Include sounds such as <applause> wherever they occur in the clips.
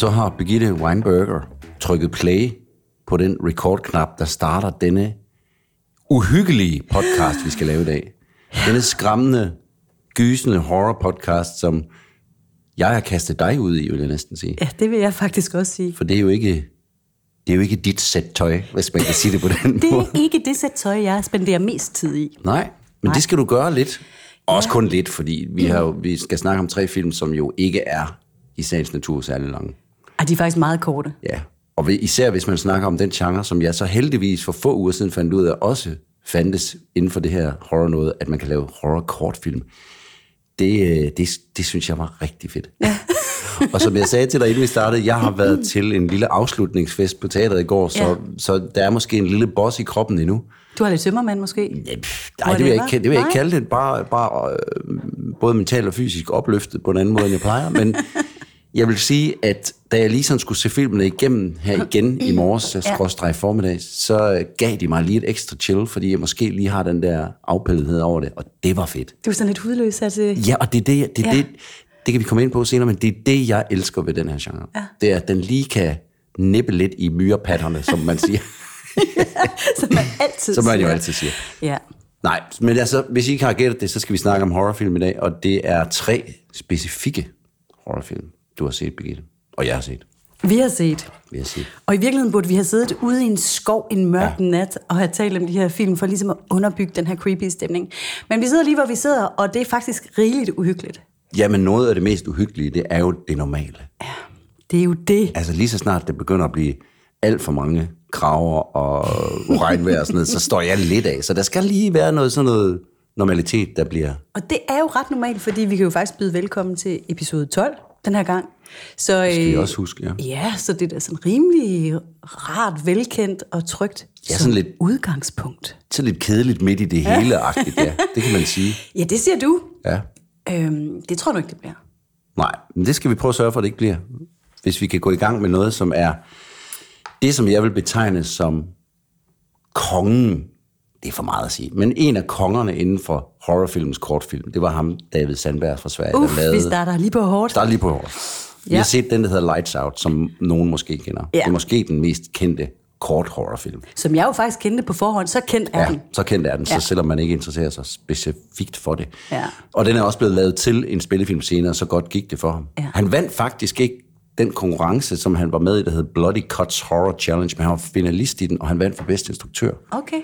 Så har Birgitte Weinberger trykket play på den record-knap, der starter denne uhyggelige podcast, vi skal lave i dag. Denne skræmmende, gysende horror-podcast, som jeg har kastet dig ud i, vil jeg næsten sige. Ja, det vil jeg faktisk også sige. For det er jo ikke, det er jo ikke dit sæt tøj, hvis man kan sige det på den <laughs> Det måde. er ikke det sæt tøj, jeg spenderer mest tid i. Nej, men Nej. det skal du gøre lidt. Også kun lidt, fordi vi, har, jo- vi skal snakke om tre film, som jo ikke er i sagens natur særlig lange. Ej, de er faktisk meget korte. Ja, og især hvis man snakker om den genre, som jeg så heldigvis for få uger siden fandt ud af, også fandtes inden for det her horror noget, at man kan lave horror-kortfilm. Det, øh, det, det synes jeg var rigtig fedt. Ja. <laughs> og som jeg sagde til dig, inden vi startede, jeg har været til en lille afslutningsfest på teateret i går, så, Ja. så der er måske en lille boss i kroppen endnu. Du har lidt tømmermand måske? Ja, pff, nej, det vil jeg ikke, det vil jeg ikke kalde det. Bare, bare øh, både mentalt og fysisk opløftet på en anden måde, end jeg plejer. Men jeg vil sige, at da jeg lige sådan skulle se filmene igennem her igen i morges, ja. skråstreg formiddag, så øh, gav de mig lige et ekstra chill, fordi jeg måske lige har den der afpillethed over det, og det var fedt. Du er sådan lidt hudløs, altså. Ja, og det er det, det, er Ja. det, det kan vi komme ind på senere, men det er det, jeg elsker ved den her genre. Ja. Det er, at den lige kan nippe lidt i myrepatterne, som man siger. <laughs> Som man altid som man jo altid siger. Ja. Nej, men altså, hvis I ikke har gættet det, så skal vi snakke om horrorfilm i dag, og det er tre specifikke horrorfilm, du har set, Birgitte. Og jeg har set, Vi har set. vil jeg sige. Og i virkeligheden burde vi have siddet ude i en skov en mørk ja. nat og have talt om de her film for ligesom at underbygge den her creepy stemning. Men vi sidder lige, hvor vi sidder, og det er faktisk rigeligt uhyggeligt. Jamen, noget af det mest uhyggelige, det er jo det normale. Det er jo det. Altså, lige så snart det begynder at blive alt for mange kraver og uregnvejr og sådan noget, så står jeg lidt af. Så der skal lige være noget sådan noget normalitet, der bliver... Og det er jo ret normalt, fordi vi kan jo faktisk byde velkommen til episode 12 den her gang. Så, Det skal vi øh, også huske, ja. Ja, så det er da sådan rimelig rart, velkendt og trygt Ja, sådan lidt- udgangspunkt. Så lidt kedeligt midt i det hele-agtigt, ja. Det kan man sige. <laughs> Ja, det siger du. Ja. Øhm, det tror du ikke, det bliver. Nej, men det skal vi prøve at sørge for, at det ikke bliver. Hvis vi kan gå i gang med noget, som er det, som jeg vil betegne som kongen. Det er for meget at sige. Men en af kongerne inden for horrorfilmens kortfilm, det var ham, David Sandberg fra Sverige, Uff, der lavede... vi starter lige på hårdt. Der er lige på hårdt. Vi Ja. har set den, der hedder Lights Out, som nogen måske kender. Ja. Det er måske den mest kendte kort horrorfilm. Som jeg jo faktisk kendte på forhånd, så kendt er Ja, den. så kendt er den, så Ja. selvom man ikke interesserer sig specifikt for det. Ja. Og den er også blevet lavet til en spillefilm senere, så godt gik det for ham. Ja. Han vandt faktisk ikke den konkurrence, som han var med i, der hed Bloody Cuts Horror Challenge, men han var finalist i den, og han vandt for bedste instruktør. Okay.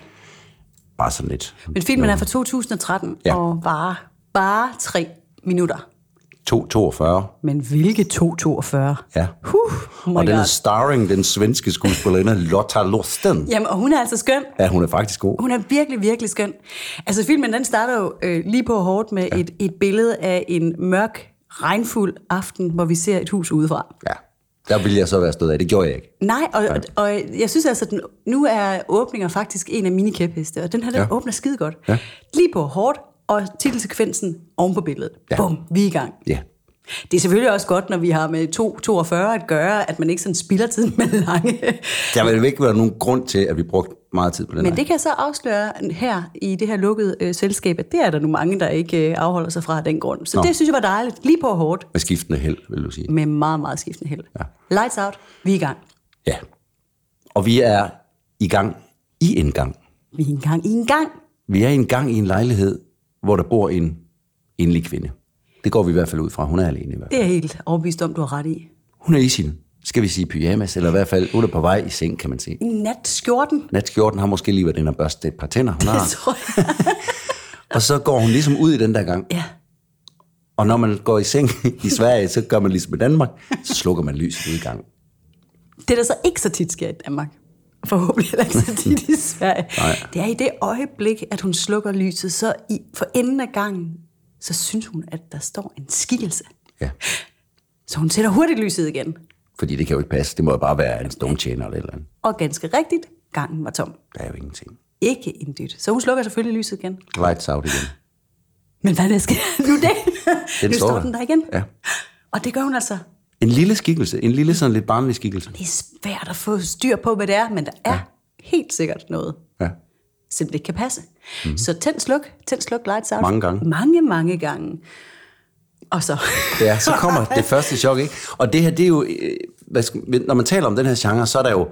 Bare sådan lidt. Men filmen er fra 2013, Ja. og bare, bare tre minutter. 2,42. Men hvilke 242? Ja. Huh, oh og den er starring den svenske skuespillerinde Lotta Lorsten. Jamen, og hun er altså skøn. Ja, hun er faktisk god. Hun er virkelig, virkelig skøn. Altså, filmen den starter jo øh, lige på hårdt med ja. et, et billede af en mørk, regnfuld aften, hvor vi ser et hus udefra. Ja. Der ville jeg så være stået af. Det gjorde jeg ikke. Nej, og, og, og jeg synes altså, den, nu er åbninger faktisk en af mine kæpheste, og den her, den Ja. åbner skide godt. Ja. Lige på hårdt, og titelsekvensen oven på billedet. Ja. Bum, vi er i gang. Ja. Det er selvfølgelig også godt, når vi har med 2,42 at gøre, at man ikke sådan spilder tiden med lange. Der vil ikke være nogen grund til, at vi brugte meget tid på den Men her. det kan jeg så afsløre her i det her lukkede øh, selskab, at det er der nu mange, der ikke øh, afholder sig fra af den grund. Så Nå. Det synes jeg var dejligt. Lige på hårdt, Med skiftende held, vil du sige. med meget, meget skiftende held. Ja. Lights out, vi er i gang. Ja. Og vi er i gang i en gang. Vi er i gang i en gang. Vi er i en gang i en lejlighed, hvor der bor en enlig kvinde. Det går vi i hvert fald ud fra. Hun er alene i hvert fald. Det er helt overbevist om, du har ret i. Hun er i sin, skal vi sige, pyjamas, eller i hvert fald, hun er på vej i seng, kan man sige. Natskjorten. Natskjorten har måske lige været inde og børste et par tænder, hun Det har. tror jeg. <laughs> Og så går hun ligesom ud i den der gang. Ja. Og når man går i seng i Sverige, så gør man ligesom i Danmark, så slukker man lyset i gang. Det, der så ikke så tit sker i Danmark, forhåbentlig heller ikke så tit i <laughs> Sverige, Nej. det er i det øjeblik, at hun slukker lyset, så i, for enden af gangen, så synes hun, at der står en skikkelse. Ja. Så hun sætter hurtigt lyset igen. Fordi det kan jo ikke passe. Det må jo bare være en stumtjener eller et eller andet. Og ganske rigtigt, gangen var tom. Der er jo ingenting. Ikke en dyt. Så hun slukker selvfølgelig lyset igen. Lights out igen. Men hvad der sker nu det? Den nu står står den der igen. Ja. Og det gør hun altså. En lille skikkelse. En lille sådan lidt barnlig skikkelse. Det er svært at få styr på, hvad det er, men der er ja. helt sikkert noget, Ja. simpelthen ikke kan passe. Mm-hmm. Så tænd sluk, tænd sluk, lights out. Mange gange. Mange, mange gange. Og så... <laughs> Ja, så kommer det første chok, ikke? Og det her, det er jo... øh, Hvad skal, når man taler om den her genre, så er der jo...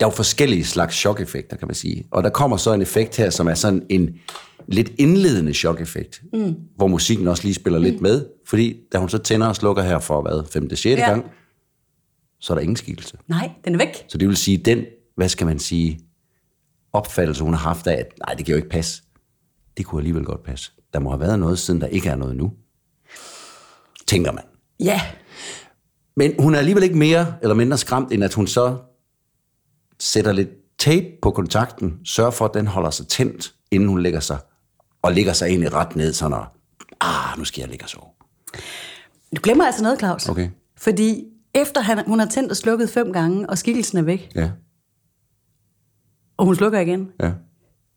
Der er jo forskellige slags chok-effekter, kan man sige. Og der kommer så en effekt her, som er sådan en lidt indledende chok-effekt, mm. hvor musikken også lige spiller mm. lidt med. Fordi da hun så tænder og slukker her for, hvad, 5. 6. Ja. Ja. gang, så er der ingen skikkelse. Nej, den er væk. Så det vil sige, den, hvad skal man sige, opfattelse, hun har haft af, at nej, det kan jo ikke passe. Det kunne alligevel godt passe. Der må have været noget, siden der ikke er noget nu. Tænker man. Ja, Men hun er alligevel ikke mere eller mindre skræmt, end at hun så sætter lidt tape på kontakten, sørger for, at den holder sig tændt, inden hun lægger sig, og lægger sig egentlig ret ned, sådan og, ah, nu skal jeg ligge og sove. du glemmer altså noget, Claus. Okay. Fordi efter han, hun har tændt og slukket fem gange, og skikkelsen er væk, Ja, og hun slukker igen, ja.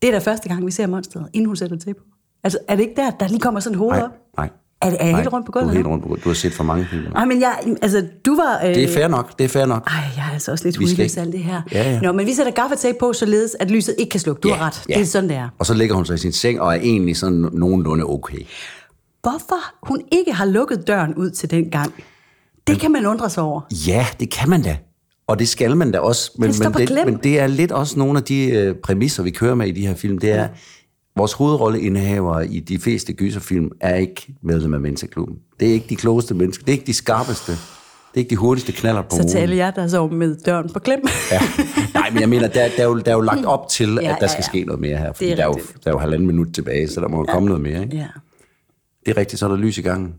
det er da første gang, vi ser monsteret, inden hun sætter til på. Altså, er det ikke der, der lige kommer sådan et hoved Nej, op? nej. Er, er jeg nej. helt rundt på Du gulvet? er helt rundt på gulvet. Du har set for mange film. Nej, men jeg, altså, du var... Øh, Det er fair nok, det er fair nok. Ej, jeg er altså også lidt hudløs alt det her. Ja, ja. Nå, men vi sætter gaffatape på, således at lyset ikke kan slukke. Du har ret. Det er sådan, det er. Og så ligger hun sig i sin seng, og er egentlig sådan nogenlunde okay. Hvorfor hun ikke har lukket døren ud til den gang, det kan man undre sig over. Ja, det kan man da. Og det skal man da også. Men, Det men, det, klem. men det er lidt også nogle af de øh, præmisser, vi kører med i de her film. Det er, vores hovedrolleindehavere i de fleste gyserfilm er ikke medlem af Mensa-klubben. Det er ikke de klogeste mennesker. Det er ikke de skarpeste. Det er ikke de hurtigste knaller på Så til alle ugen. jer, der sover med døren på klem. Ja. Nej, men jeg mener, der, der, er jo, der er jo lagt op til, Ja, at der ja, skal ja. ske noget mere her. Fordi er der, er jo, der er jo halvanden minut tilbage, så der må jo komme noget mere. Ikke? ja. Det er rigtigt, så er der lys i gangen.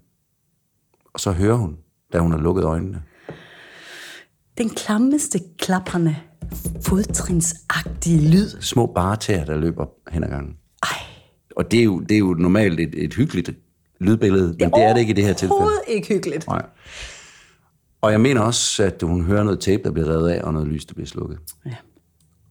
Og så hører hun, da hun har lukket øjnene. Den klammeste, klaprende, fodtrinsagtige lyd. Små bartæer, der løber hen ad gangen. Og det er jo, det er jo normalt et, et hyggeligt lydbillede, men det er det ikke i det her tilfælde. Overhovedet ikke hyggeligt. Nej. Og jeg mener også, at hun hører noget tape, der bliver revet af, og noget lys, der bliver slukket. Ja.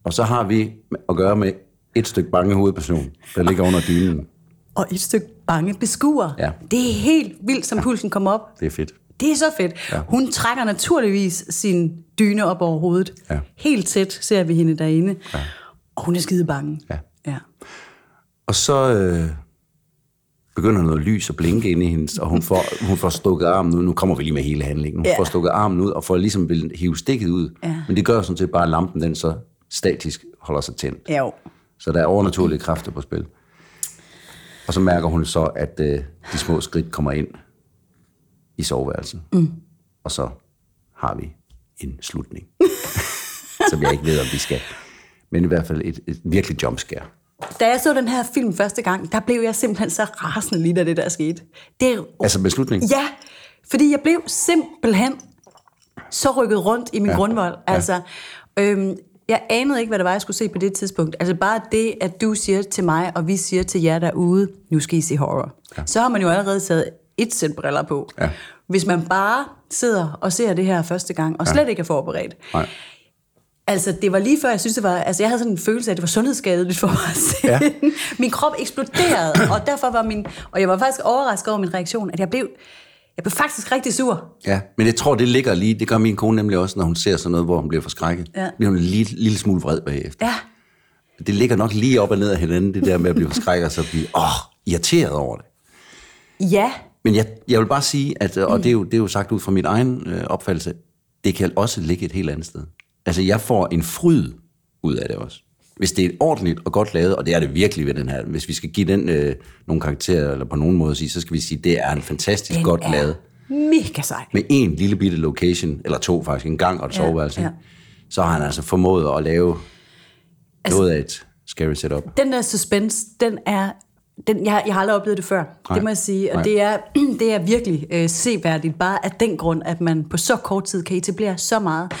Og så har vi at gøre med et stykke bange hovedperson, der ligger under dynen. Og et stykke bange beskuer. Ja. Det er helt vildt, som pulsen kommer op. Det er fedt. Det er så fedt. Ja. Hun trækker naturligvis sin dyne op over hovedet. Ja. Helt tæt ser vi hende derinde. Ja. Og hun er skide bange. Ja. ja. Og så øh, begynder noget lys at blinke inde i hendes, og hun får, hun får stukket armen ud. Nu kommer vi lige med hele handlingen. Hun Ja. får stukket armen ud, og får ligesom vil hive stikket ud. Ja. Men det gør sådan set bare, at lampen den så statisk holder sig tændt. Ja, jo. Så der er overnaturlige kræfter på spil. Og så mærker hun så, at øh, de små skridt kommer ind i soveværelset. Mm. Og så har vi en slutning. <laughs> som jeg ikke ved, om vi skal. Men i hvert fald et, et virkelig jumpscare. Da jeg så den her film første gang, der blev jeg simpelthen så rasende lige da det der skete. Det er Altså med slutning? Ja, fordi jeg blev simpelthen så rykket rundt i min ja. grundvold. Altså, øhm, jeg anede ikke, hvad det var, jeg skulle se på det tidspunkt. Altså bare det, at du siger til mig, og vi siger til jer derude, nu skal I se horror. Ja. Så har man jo allerede taget et sæt briller på. Ja. Hvis man bare sidder og ser det her første gang, og slet ja. ikke er forberedt. Nej. Altså, det var lige før, jeg synes, det var... Altså, jeg havde sådan en følelse af, at det var sundhedsskadeligt for mig Ja. <laughs> Min krop eksploderede, og derfor var min... Og jeg var faktisk overrasket over min reaktion, at jeg blev... Jeg blev faktisk rigtig sur. Ja, men jeg tror, det ligger lige, det gør min kone nemlig også, når hun ser sådan noget, hvor hun bliver forskrækket. Ja. Bliver hun en lille, lille smule vred bagefter. Ja, Det ligger nok lige op og ned af hinanden, det der med at blive forskrækket, og så blive åh, irriteret over det. ja, Men jeg, jeg vil bare sige, at, og det er, jo, det er jo sagt ud fra min egen øh, opfattelse, det kan også ligge et helt andet sted. Altså, jeg får en fryd ud af det også. Hvis det er ordentligt og godt lavet, og det er det virkelig ved den her, hvis vi skal give den øh, nogle karakterer, eller på nogen måde sige, så skal vi sige, at det er en fantastisk den godt er lavet. mega sej. Med en lille bitte location, eller to faktisk, en gang og et Ja, soveværelse, ja. så har han altså formået at lave Altså- noget af et scary setup. Den der suspense, den er... Den, jeg, jeg har aldrig oplevet det før, Nej. Nej. det må jeg sige. Og Nej. det er, <clears throat> det er virkelig øh, seværdigt, bare af den grund, at man på så kort tid kan etablere så meget.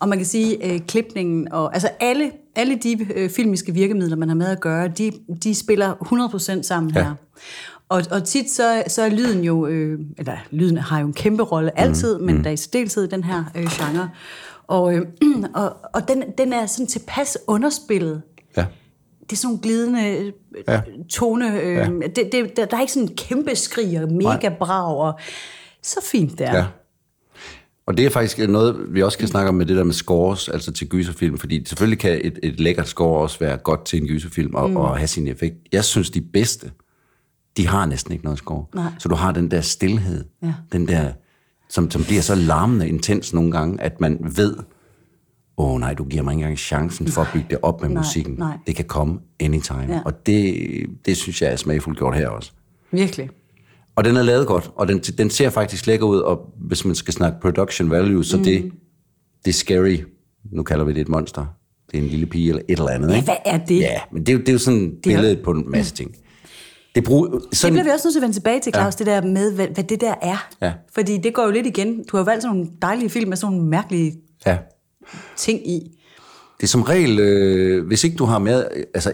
Og man kan sige, øh, klipningen og altså alle, alle de øh, filmiske virkemidler, man har med at gøre, de, de spiller 100% sammen Ja. her. Og, og tit så, så er lyden jo, øh, eller lyden har jo en kæmpe rolle altid, mm. men der er i særdeleshed i den her øh, genre. Og, øh, <clears throat> og, og den, den er sådan tilpas underspillet, Ja. det er sådan nogle glidende ja. Ja. tone. Øh, Ja. det, det, der, der er ikke sådan en kæmpe skrig og mega brag. Og, så fint der. Ja. Og det er faktisk noget, vi også kan snakke om med det der med scores, altså til gyserfilm, fordi selvfølgelig kan et, et lækkert score også være godt til en gyserfilm og, mm. og have sin effekt. Jeg synes, de bedste, de har næsten ikke noget score. Nej. Så du har den der stillhed, Ja. den der, som, som bliver så larmende intens nogle gange, at man ved, åh oh, nej, du giver mig ikke engang chancen for at bygge det op med Nej, musikken. nej. Det kan komme anytime. Ja. Og det, det synes jeg er smagfuldt gjort her også. Virkelig. Og den er lavet godt, og den, den ser faktisk lækker ud, og hvis man skal snakke production value, så mm. det, det er scary. Nu kalder vi det et monster. Det er en lille pige eller et eller andet. Ja, ikke? hvad er det? Ja, men det er det er jo sådan et Det er- billede på en masse ting. Det, brug, Det sådan, bliver vi også nødt til at vende tilbage til, Claus, ja. det der med, hvad, hvad det der er. Ja. Fordi det går jo lidt igen. Du har jo valgt sådan nogle dejlige film med sådan nogle mærkelige ja. ting i. Det er som regel, øh, hvis ikke du har med, øh, altså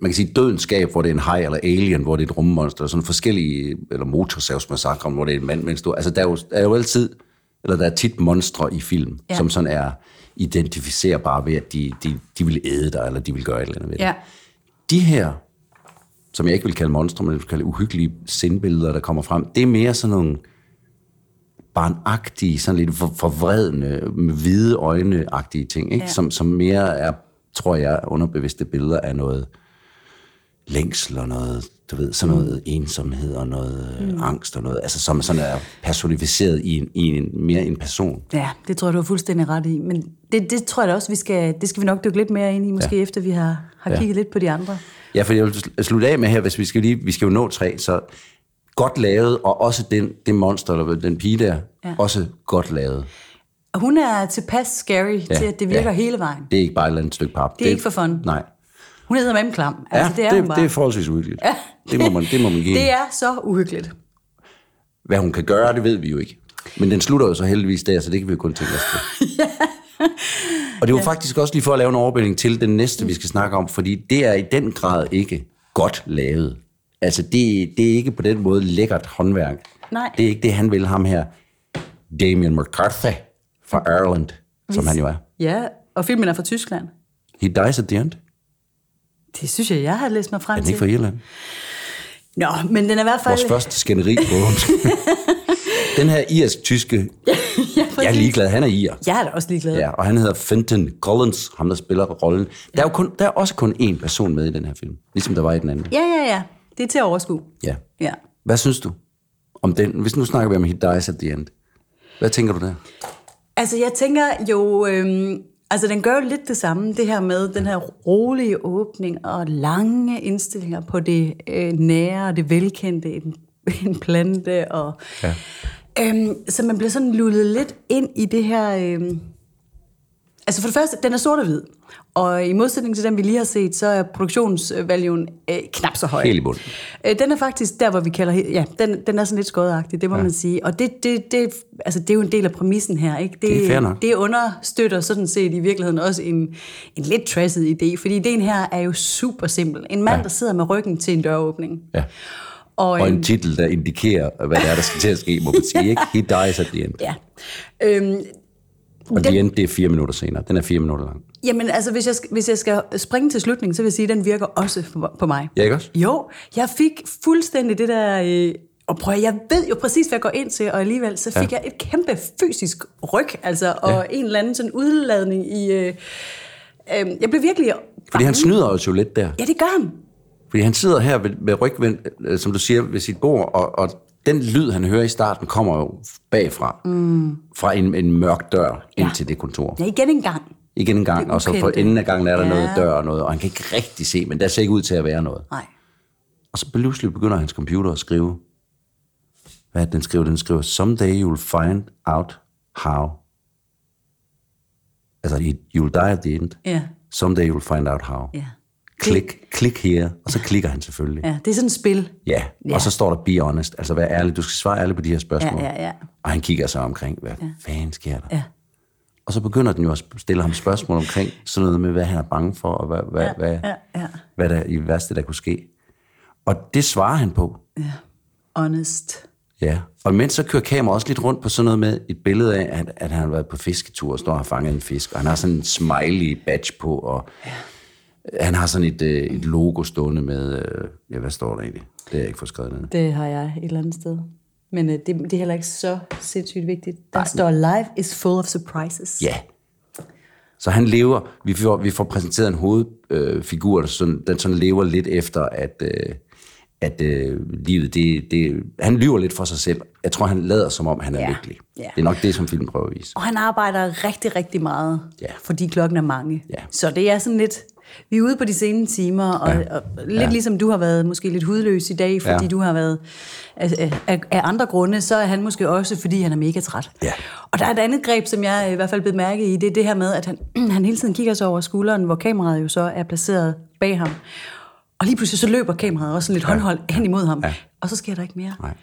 man kan sige dødenskab, hvor det er en hej, eller alien, hvor det er et rummonster, sådan forskellige, eller motorsavsmassakre, hvor det er en mand en stor, altså der er jo, der er jo altid, eller der er tit monstre i film, Ja. som sådan er identificerbare ved, at de, de, de vil æde dig, eller de vil gøre et eller andet ved det. Ja. De her, som jeg ikke vil kalde monstre, men jeg vil kalde uhyggelige sindbilleder, der kommer frem, det er mere sådan nogle barnagtige, sådan lidt for, forvredende, med hvide øjne-agtige ting, ikke? Ja. Som, som mere er, tror jeg, underbevidste billeder af noget længsel og noget, du ved, sådan noget mm. ensomhed og noget mm. angst og noget, altså som sådan er personificeret i en, i en mere en person. Ja, det tror jeg, du har fuldstændig ret i. Men det, det tror jeg da også, vi skal, det skal vi nok dykke lidt mere ind i, måske ja. efter vi har, har ja. Kigget lidt på de andre. Ja, for jeg vil sl- slutte af med her, hvis vi skal lige, vi skal jo nå tre, så godt lavet, og også den, det monster, eller den pige der, Ja. ja. også godt lavet. Hun er tilpas scary ja. til, at det virker ja. hele vejen. Det er ikke bare et eller andet stykke pap. Det er ikke for fun. Nej. Hun hedder med klam. Ja, Altså, det er hun bare. det er forholdsvis uhyggeligt. Ja. Det, må man, det må man give. <laughs> Det er så uhyggeligt. Hvad hun kan gøre, det ved vi jo ikke. Men den slutter jo så heldigvis der, så det kan vi jo kun tænke os til. <laughs> Og det var faktisk også lige for at lave en overbildning til den næste, vi skal snakke om, fordi det er i den grad ikke godt lavet. Altså, det, det er ikke på den måde lækkert håndværk. Nej. Det er ikke det, han vil ham her. Damien McCarthy fra Ireland, som han jo er. Ja, og filmen er fra Tyskland. He dies at the end. Det synes jeg, jeg har læst mig frem Er den til. ikke fra Irland? Nå, men den er i hvert fald... Vores første skænderi på <laughs> Den her irsk-tyske, ja, jeg er ligeglad, han er ir. Jeg er da også ligeglad. Ja, og han hedder Fenton Collins, ham der spiller rollen. Der er, jo kun, der er også kun én person med i den her film, ligesom der var i den anden. ja, ja. ja. Det er til at overskue. Ja. Ja. Hvad synes du om den? Hvis nu snakker vi om He Dies at the End. Hvad tænker du der? Altså, jeg tænker jo... Øhm, altså, den gør jo lidt det samme, det her med den her rolige åbning og lange indstillinger på det øh, nære og det velkendte, en, <laughs> en plante og... Ja. Øhm, så man bliver sådan lullet lidt ind i det her... Øhm, altså for det første, den er sort og hvid. Og i modsætning til den, vi lige har set, så er produktionsvaluen øh, knap så høj. Helt i bunden. Øh, den er faktisk der, hvor vi kalder... Ja, den, den er sådan lidt skodagtig, det må ja. man sige. Og det, det, det, altså, det er jo en del af præmissen her, ikke? Det, Det er det understøtter sådan set i virkeligheden også en, en lidt trasset idé, fordi ideen her er jo super simpel. En mand, ja. der sidder med ryggen til en døråbning. Ja. Og, Og en, en titel, der indikerer, hvad det er, der skal til at ske, må man sige. Ikke? He Dies at the End. <laughs> Ja. Øhm, Og the end, det er fire minutter senere. Den er fire minutter lang. Jamen, altså, hvis jeg, hvis jeg skal springe til slutningen, så vil jeg sige, at den virker også på, mig. Ja, ikke også? Jo, jeg fik fuldstændig det der... Øh, og prøv jeg ved jo præcis, hvad jeg går ind til, og alligevel så fik ja. jeg et kæmpe fysisk ryg, altså, og ja. en eller anden sådan udladning i... Øh, øh, jeg blev virkelig... Fordi han snyder os jo lidt der. Ja, det gør han. Fordi han sidder her ved, med rygvendt, øh, som du siger, ved sit bord, og, og den lyd, han hører i starten, kommer jo bagfra. Mm. Fra en, en mørk dør ind Ja. til det kontor. Ja, igen en gang. Igen en gang, og så for enden af gangen er der Ja. noget dør og noget, og han kan ikke rigtig se, men der ser ikke ud til at være noget. Nej. Og så pludselig begynder hans computer at skrive. Hvad den skriver? Den skriver, someday you'll find out how. Altså, you'll die at the end. Ja. Someday you'll find out how. Ja. Klik, klik her, og så klikker han selvfølgelig. Ja, det er sådan et spil. Ja, Ja. og så står der be honest. Altså, vær ærlig. Du skal svare ærligt på de her spørgsmål. Ja, ja, ja. Og han kigger sig omkring, hvad ja. fanden sker der? Ja. Og så begynder den jo at stille ham spørgsmål omkring sådan noget med, hvad han er bange for, og hvad, hvad, Ja, hvad, ja, ja. hvad der i værste, der kunne ske. Og det svarer han på. Ja. Honest. Ja, og imens så kører kameraet også lidt rundt på sådan noget med et billede af, at, at han har været på fisketur og står og har fanget en fisk, og han har sådan en smiley badge på, og ja. Han har sådan et, øh, et logo stående med, øh, ja, hvad står der egentlig? Det er jeg ikke fået skrevet ned. Det har jeg et eller andet sted. Men øh, det, det er heller ikke så sindssygt vigtigt. Der Ej. står, life is full of surprises. Ja. Så han lever, vi får, vi får præsenteret en hovedfigur, øh, der sådan, den sådan lever lidt efter, at, øh, at øh, livet, det, det, han lyver lidt for sig selv. Jeg tror, han lader som om, han er Ja. lykkelig. Ja. Det er nok det, som filmen prøver at vise. Og han arbejder rigtig, rigtig meget, Ja. fordi klokken er mange. Ja. Så det er sådan lidt... Vi er ude på de sene timer, og, Ja. og lidt Ja. ligesom du har været måske lidt hudløs i dag, fordi Ja. du har været af, af, af andre grunde, så er han måske også, fordi han er mega træt. Ja. Og der er et andet greb, som jeg i hvert fald blev mærke i, det er det her med, at han, <clears throat> han hele tiden kigger sig over skulderen, hvor kameraet jo så er placeret bag ham. Og lige pludselig så løber kameraet også lidt håndholdt hen imod ham. Ja. Og så sker der ikke mere. Nej.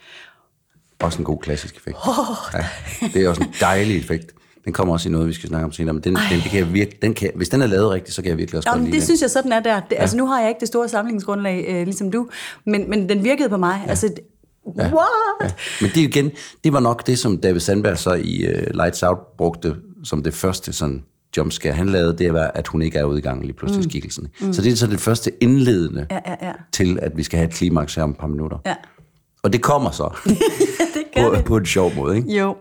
Også en god klassisk effekt. Ja, det er også en dejlig effekt. Den kommer også i noget, vi skal snakke om senere, men den, den, det kan jeg virke, den kan, hvis den er lavet rigtigt, så kan jeg virkelig også godt Jamen, lide det den. synes jeg sådan er der. Det, Altså nu har jeg ikke det store samlingsgrundlag, øh, ligesom du, men, men den virkede på mig. Ja. Altså, ja. what? Ja. Men det igen, det var nok det, som David Sandberg så i uh, Lights Out brugte som det første sådan jumpscare, han lavede, det var, at hun ikke er ude i gang lige pludselig mm. skikkelsen. Mm. Så det er så det første indledende Ja, ja, ja. til, at vi skal have et klimaks her om et par minutter. Ja, Og det kommer så <laughs> det gør på, det. på en sjov måde, ikke? Jo.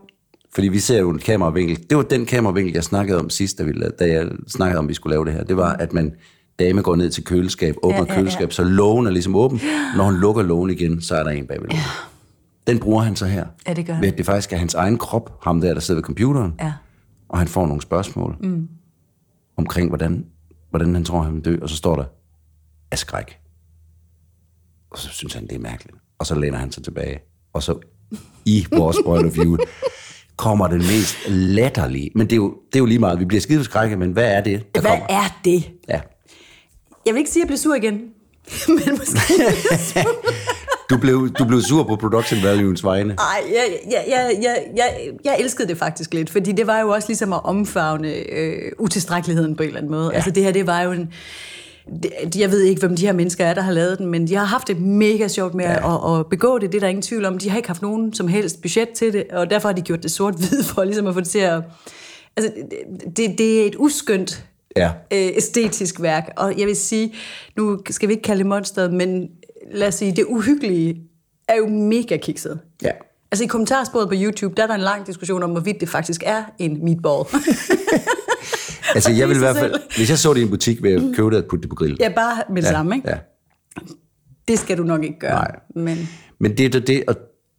Fordi vi ser jo en kameravinkel. Det var den kameravinkel, jeg snakkede om sidst, da, vi, da jeg snakkede om, at vi skulle lave det her. Det var, at man dame går ned til køleskab, åbner Ja, ja, ja, ja, køleskab, så lågen er ligesom åben. Når hun lukker lågen igen, så er der en bagved lågen. Den bruger han så her. Ja, det gør han. Ved at det faktisk er hans egen krop, ham der, der sidder ved computeren. Ja. Og han får nogle spørgsmål mm. omkring, hvordan, hvordan han tror, han vil dø. Og så står der, af skræk. Og så synes han, det er mærkeligt. Og så læner han sig tilbage. Og så i vores point of view, kommer den mest latterlige. Men det er jo, det er jo lige meget. Vi bliver skide forskrækket, men hvad er det, der Hvad kommer? er det? Ja. Jeg vil ikke sige, at jeg blev sur igen. <laughs> men måske... <laughs> Du blev, du blev sur på production values vegne. Ej, jeg, jeg, jeg, jeg, jeg, jeg elskede det faktisk lidt, fordi det var jo også ligesom at omfavne øh, utilstrækkeligheden på en eller anden måde. Ja. Altså det her, det var jo en... Jeg ved ikke, hvem de her mennesker er, der har lavet den, men de har haft det mega sjovt med ja. at, at begå det. Det er der ingen tvivl om. De har ikke haft nogen som helst budget til det, og derfor har de gjort det sort-hvid for ligesom at få det til at... Altså, det, det er et uskyndt Ja. øh, æstetisk værk. Og jeg vil sige, nu skal vi ikke kalde det monsteret, men lad os sige, det uhyggelige er jo mega kikset. Ja. Altså i kommentarsporet på YouTube, der er der en lang diskussion om, hvorvidt det faktisk er en meatball. <laughs> Altså, jeg vil i hvert fald, hvis jeg så det i en butik, ville jeg købe det og putte det på grill. ja, bare med det ja, samme, ikke? Ja. Det skal du nok ikke gøre. Nej. Men Men det er det, og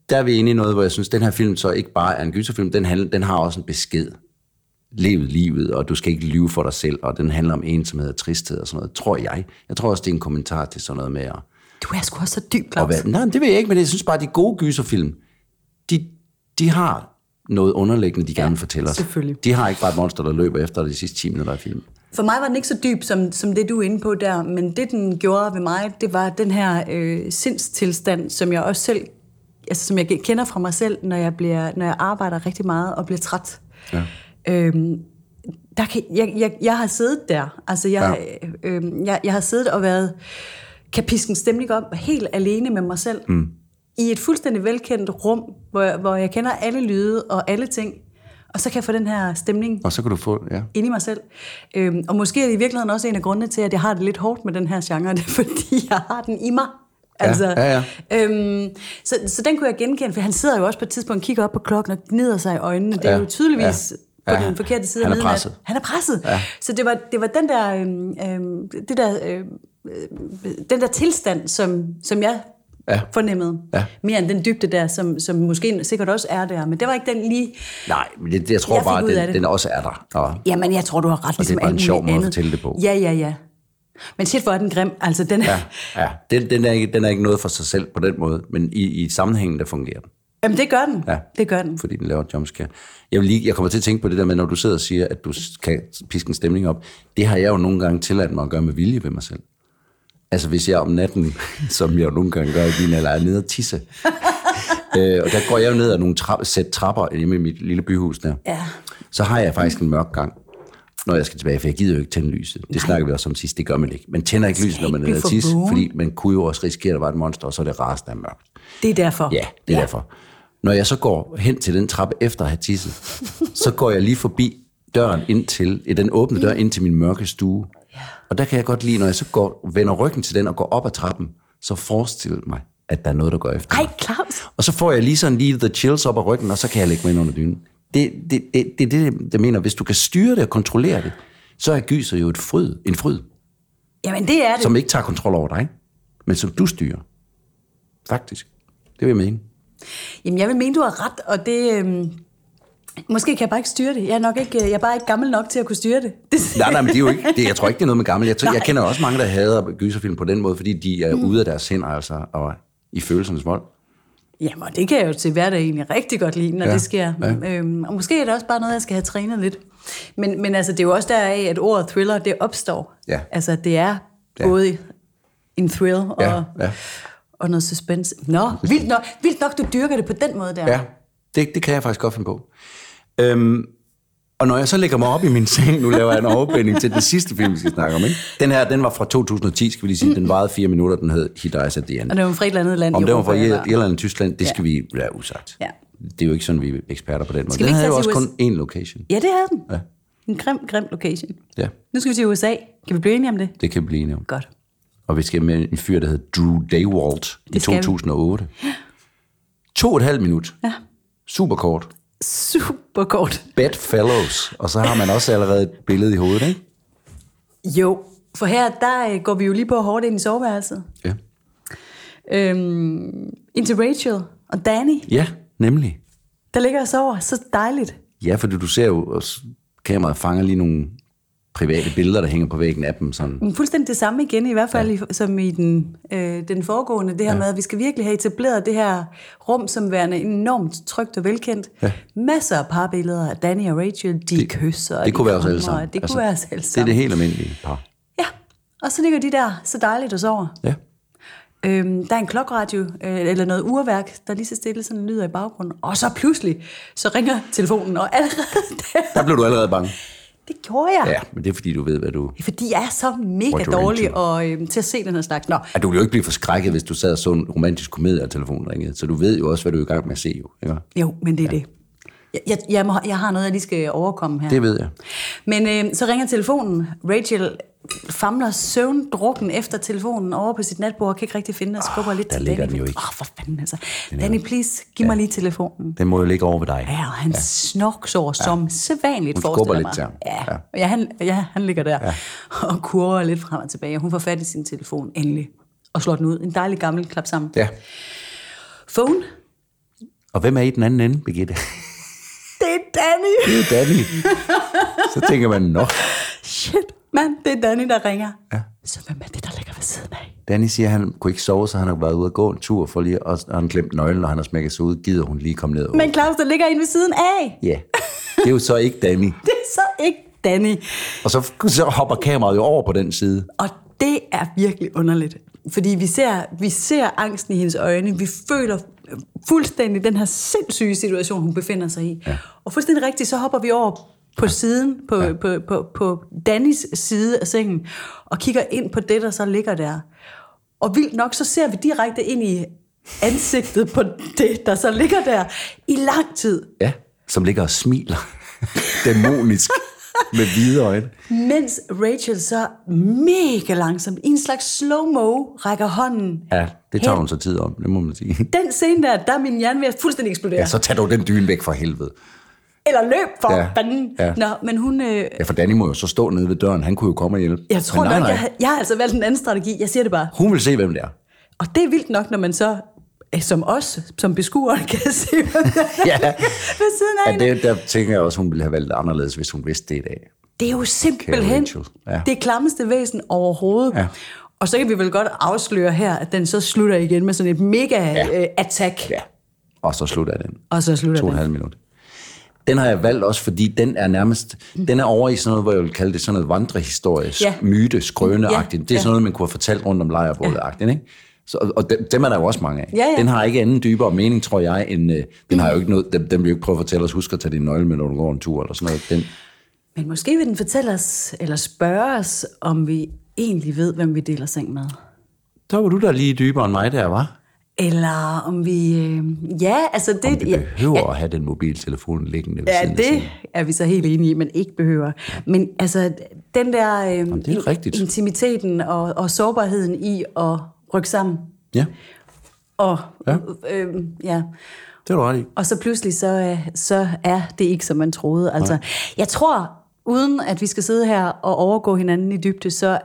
der er vi inde i noget, hvor jeg synes, den her film så ikke bare er en gyserfilm, den, handler, den har også en besked. Lev livet, og du skal ikke lyve for dig selv, og den handler om ensomhed og tristhed og sådan noget, tror jeg. Jeg tror også, det er en kommentar til sådan noget med at, du er sgu også så dyb, Claus. være... Nej, det ved jeg ikke, men jeg synes bare, at de gode gyserfilm, de, de har noget underliggende, de gerne vil fortælle os. selvfølgelig. De har ikke bare et monster, der løber efter de sidste 10 minutter af filmen. For mig var den ikke så dyb, som, som det du er inde på der, men det den gjorde ved mig, det var den her øh, sindstilstand, som jeg også selv, altså som jeg kender fra mig selv, når jeg, bliver, når jeg arbejder rigtig meget og bliver træt. Ja. Øhm, der kan, jeg, jeg, jeg har siddet der, altså jeg, ja. øh, jeg, jeg har siddet og været, kan piske en stemning op helt alene med mig selv, mm. I et fuldstændig velkendt rum, hvor jeg, hvor jeg kender alle lyde og alle ting, og så kan jeg få den her stemning Og så kan du få... Ja. inde i mig selv. Øhm, og måske er det i virkeligheden også en af grundene til, at jeg har det lidt hårdt med den her genre, <laughs> det er fordi, jeg har den i mig. Altså, ja, Øhm, så, så den kunne jeg genkende, for han sidder jo også på et tidspunkt og kigger op på klokken og gnider sig i øjnene. Det er Ja, jo tydeligvis ja. på Ja, den forkerte side han af er midnat. presset. Han er presset. Ja. Så det var, det var den der, øhm, øhm, det der, øhm, øh, den der tilstand, som, som jeg Ja. fornemmede. Ja. Mere end den dybde der, som, som måske sikkert også er der. Men det var ikke den lige... Nej, men det, jeg tror Jeg bare, den, den også er der. Og, Jamen, jeg tror, du har ret. det er ligesom bare en sjov måde at fortælle det på. Ja, ja, ja. Men shit, hvor er den grim. Altså, den er... ja, ja. Den, den, er ikke, den er ikke noget for sig selv på den måde, men i, i sammenhængen, der fungerer den. Jamen, det gør den. Ja. Det gør den. fordi den laver jumpscare. Jeg, vil lige, jeg kommer til at tænke på det der med, når du sidder og siger, at du kan piske en stemning op. Det har jeg jo nogle gange tilladt mig at gøre med vilje ved mig selv. Altså hvis jeg om natten, <laughs> som jeg jo nogle gange gør i din alder, er nede og tisse. <laughs> øh, og der går jeg jo ned ad nogle tra- sæt trapper hjemme i mit lille byhus der. Ja. Så har jeg faktisk en mørk gang, når jeg skal tilbage, for jeg gider jo ikke tænde lyset. Det snakker vi også om sidst, det gør man ikke. Man tænder ikke lyset, når man er nede og tisse, fordi man kunne jo også risikere, at der var et monster, og så er det rasende af mørkt. Det er derfor. Ja, det er ja. derfor. Når jeg så går hen til den trappe efter at have tisset, så går jeg lige forbi døren ind til, den åbne dør ind til min mørke stue. Ja. Og der kan jeg godt lide, når jeg så går, vender ryggen til den og går op ad trappen, så forestil mig, at der er noget, der går efter Ej. Claus. Og så får jeg lige sådan lige the chills op ad ryggen, og så kan jeg lægge mig ind under dynen. Det er det, det, det, det, det mener. Hvis du kan styre det og kontrollere det, så er gyser jo et fryd, en fryd, Jamen, det er det. som ikke tager kontrol over dig, men som du styrer. Faktisk. Det vil jeg mene. Jamen, jeg vil mene, du har ret, og det... Øhm, måske kan jeg bare ikke styre det. Jeg er nok ikke, jeg er bare ikke gammel nok til at kunne styre det. <laughs> det Nej, nej, men det er jo ikke, det, jeg tror ikke, det er noget med gammel. Jeg, tror, jeg kender også mange, der hader gyserfilm på den måde, fordi de er mm. ude af deres hænder, altså, og i følelsernes vold. Jamen, og det kan jeg jo til hverdag egentlig rigtig godt lide, når ja, det sker. Ja. Øhm, og måske er det også bare noget, jeg skal have trænet lidt. Men, men altså, det er jo også deraf, at ordet thriller, det opstår. Ja. Altså, det er ja. både en thrill og, Ja, ja. og noget suspense. Nå, vildt nok, vildt nok, du dyrker det på den måde der. Ja, det, det kan jeg faktisk godt finde på. Øhm, og når jeg så lægger mig op i min seng, nu laver jeg en overbænding til den sidste film, vi skal snakke om. Ikke? Den her, den var fra 2010, skal vi lige sige. Den varede fire minutter, den hed He Dies at the End. Og det var fra et eller andet land Om i det var fra eller- Irland eller Tyskland, det Ja. skal vi lade usagt. Ja. Det er jo ikke sådan, vi er eksperter på den måde. Skal Den havde jo også til kun én location. Ja, det havde den. Ja. En grim, grim location. Ja, Nu skal vi til USA. Kan vi blive enige om det? det kan vi blive enige om. Godt. Og vi skal med en fyr, der hed Drew Daywalt i Det skal vi. 2008. To og et halvt minut. Ja. Super kort. Super kort. Bedfellows. Og så har man også allerede et billede i hovedet, ikke? Jo, for her der øh, går vi jo lige på hårdt ind i soveværelset. Ja. Øhm, Rachel og Danny, Ja, nemlig. der ligger og sover. Så dejligt. Ja, fordi du ser jo, også, kameraet fanger lige nogle private billeder, der hænger på væggen af dem. Sådan. Fuldstændig det samme igen, i hvert fald ja. som i den, øh, den foregående. Det her ja. med, at vi skal virkelig have etableret det her rum som værende enormt trygt og velkendt. Ja. Masser af parbilleder af Danny og Rachel. De det, kysser. og Det de kunne være os alle sammen. Det kunne være os alle Det er sammen. det helt almindelige par. Ja, og så ligger de der så dejligt og sover. Ja. Øhm, der er en klokradio, øh, eller noget urværk, der lige så stille sådan lyder i baggrunden. Og så pludselig, så ringer telefonen, og allerede der, Der blev du allerede bange. Det gjorde jeg. Ja, men det er fordi, du ved, hvad du... Fordi jeg er så mega dårlig og, øhm, til at se den her slags. Nå, Ja, du ville jo ikke blive forskrækket, hvis du sad og så en romantisk komedie, og telefonen ringede. Så du ved jo også, hvad du er i gang med at se, jo. Ikke? jo, men det er ja. det. Jeg, jeg, jeg, må, jeg har noget, jeg lige skal overkomme her. Det ved jeg. Men øh, så ringer telefonen. Rachel famler søvndrukken efter telefonen over på sit natbord, kan ikke rigtig finde den, og skubber lidt der til ligger Danny. den jo ikke. Åh, for fanden altså. Danny, please, giv mig lige telefonen. Den må jo ligge over ved dig. Ja, og han ja. snoksår som sædvanligt, Hun forestiller jeg lidt til mig. ham. Ja, Ja. ja. ja, han, ja, han ligger der ja. og kurver lidt frem og tilbage. Hun får fat i sin telefon endelig og slår den ud. En dejlig gammel klap sammen. Ja. Phone, Og hvem er i den anden ende, Birgitte? det er Danny. Det er Danny. <laughs> Så tænker man, nå. Mand, det er Danny, der ringer. Ja. Så hvem er det, der ligger ved siden af? Danny siger, at han kunne ikke sove, så han har været ude at gå en tur, for lige, og og han glemt nøglen, og han har smækket sig ud. Gider hun lige komme ned og Men Claus, der ligger en ved siden af. Ja, det er jo så ikke Danny. <laughs> Det er så ikke Danny. Og så, så hopper kameraet jo over på den side. Og det er virkelig underligt. Fordi vi ser, vi ser angsten i hendes øjne. Vi føler fuldstændig den her sindssyge situation, hun befinder sig i. Ja. Og fuldstændig rigtigt, så hopper vi over på siden, på, ja. på, på, på Dannys side af sengen, og kigger ind på det, der så ligger der. Og vildt nok, så ser vi direkte ind i ansigtet på det, der så ligger der i lang tid. Ja, som ligger og smiler. <laughs> Dæmonisk. med hvide øjne. Mens Rachel så mega langsomt, i en slags slow-mo, rækker hånden. Ja, det tager hen. hun så tid om, det må man sige. Den scene der, der er min hjerne ved at fuldstændig eksplodere. Ja, så tag dog den dyne væk fra helvede. Eller løb for Ja, fanden. ja. Nå, men hun... Øh, Ja, for Danny må jo så stå nede ved døren. Han kunne jo komme og hjælpe. jeg tror Men nej, nok, nej. jeg, har- jeg har altså valgt en anden strategi. Jeg siger det bare. Hun vil se, hvem det er. Og det er vildt nok, når man så, øh, som os, som beskuere, kan se, Ja. ved siden af Ja, det, der tænker jeg også, hun ville have valgt anderledes, hvis hun vidste det i dag. Det er jo simpelthen. Ja. det klammeste væsen overhovedet. Ja. Og så kan vi vel godt afsløre her, at den så slutter igen med sådan et mega Ja. øh, attack. Ja. Og så slutter den. Og så slutter To og en den. halv minut. Den har jeg valgt også, fordi den er nærmest, den er over i sådan noget, hvor jeg vil kalde det sådan noget vandrehistorie, Ja. myte, skrøne Ja, Det er ja. sådan noget, man kunne have fortalt rundt om lejrbålet ikke? Så, og dem, dem er der jo også mange af. Ja, ja. Den har ikke anden dybere mening, tror jeg, end, øh, den har jo ikke noget, den, den vil jo ikke prøve at fortælle os, husk at tage din nøgle med, når du går en tur, eller sådan noget. Den, Men måske vil den fortælle os, eller spørge os, om vi egentlig ved, hvem vi deler seng med. der var du der lige dybere end mig der, var. Eller om vi... Øh, ja, altså det... Om vi ja, behøver at have den mobiltelefon liggende ved Ja, det er vi så helt enige i, men ikke behøver. Men altså, den der øh, det er rigtigt. intimiteten og, og sårbarheden i at rykke sammen, Ja, og, Ja. ja. Øh, ja. det er du ret i. og så pludselig så, øh, så er det ikke, som man troede. Altså, jeg tror, uden at vi skal sidde her og overgå hinanden i dybde, så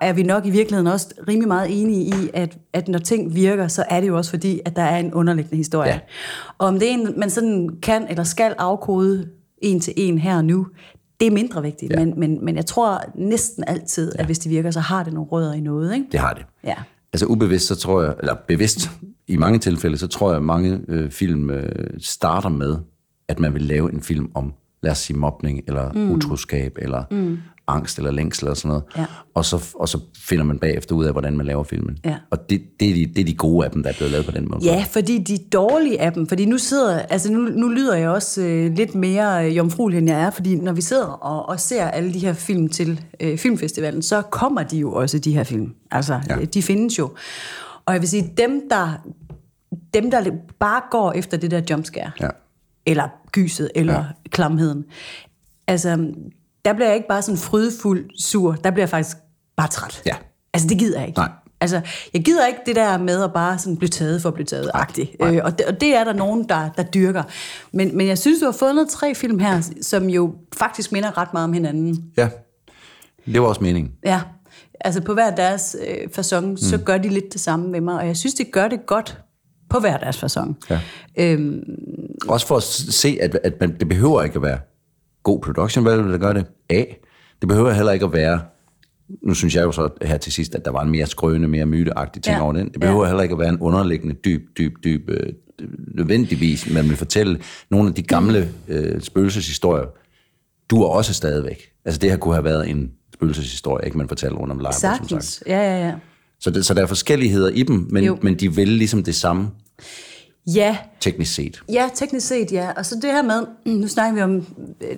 er vi nok i virkeligheden også rimelig meget enige i, at, at når ting virker, så er det jo også fordi, at der er en underliggende historie. Ja. Og om det er en, man sådan kan eller skal afkode en til en her og nu, det er mindre vigtigt. Ja. Men, men, men jeg tror næsten altid, at hvis det virker, så har det nogle rødder i noget. Ikke? Det har det. Ja. Altså ubevidst, så tror jeg, eller bevidst i mange tilfælde, så tror jeg, at mange øh, film øh, starter med, at man vil lave en film om, lad os sige, mobning, eller mm. utroskab, eller mm. Angst, eller længsel, eller sådan noget. Ja. Og, så, og så finder man bagefter ud af, hvordan man laver filmen. Ja. Og det, det, er de, det er de gode af dem, der er blevet lavet på den måde. Ja, fordi de dårlige af dem, fordi nu sidder, altså nu, nu lyder jeg også øh, lidt mere øh, jomfruelig, end jeg er, fordi når vi sidder og, og ser alle de her film til øh, filmfestivalen, så kommer de jo også, de her film. Altså, Ja. ja. de findes jo. Og jeg vil sige, dem der, dem der bare går efter det der jumpscare, Ja. eller gyset, eller ja. klamheden, altså, der bliver jeg ikke bare sådan frydefuld sur, der bliver jeg faktisk bare træt. Ja. Altså, det gider jeg ikke. Nej. Altså, jeg gider ikke det der med at bare sådan blive taget for at blive taget agtigt. Øh, og, det, og det er der nogen, der, der dyrker. Men, men jeg synes, du har fundet tre film her, som jo faktisk minder ret meget om hinanden. ja. Det var også meningen. Ja, altså på hver deres øh, façon, mm. så gør de lidt det samme med mig. Og jeg synes, de gør det godt på hver deres façon. Ja. Øhm, Også for at se, at, at man, det behøver ikke at være god production value, der gør det. A. Det behøver heller ikke at være, nu synes jeg jo så her til sidst, at der var en mere skrøne, mere myteagtig ting Ja. over den. Det behøver Ja. heller ikke at være en underliggende, dyb, dyb, dyb, øh, nødvendigvis, man vil fortælle nogle af de gamle øh, spøgelseshistorier, du er også stadigvæk. Altså det her kunne have været en spøgelseshistorie, ikke man fortæller rundt om lejren, som sagt. sagtens. Ja, ja, ja. Så, det, så der er forskelligheder i dem, men, Jo. men de vil ligesom det samme, Ja, teknisk set. Ja, teknisk set, ja. Og så det her med, nu snakker vi om, øh,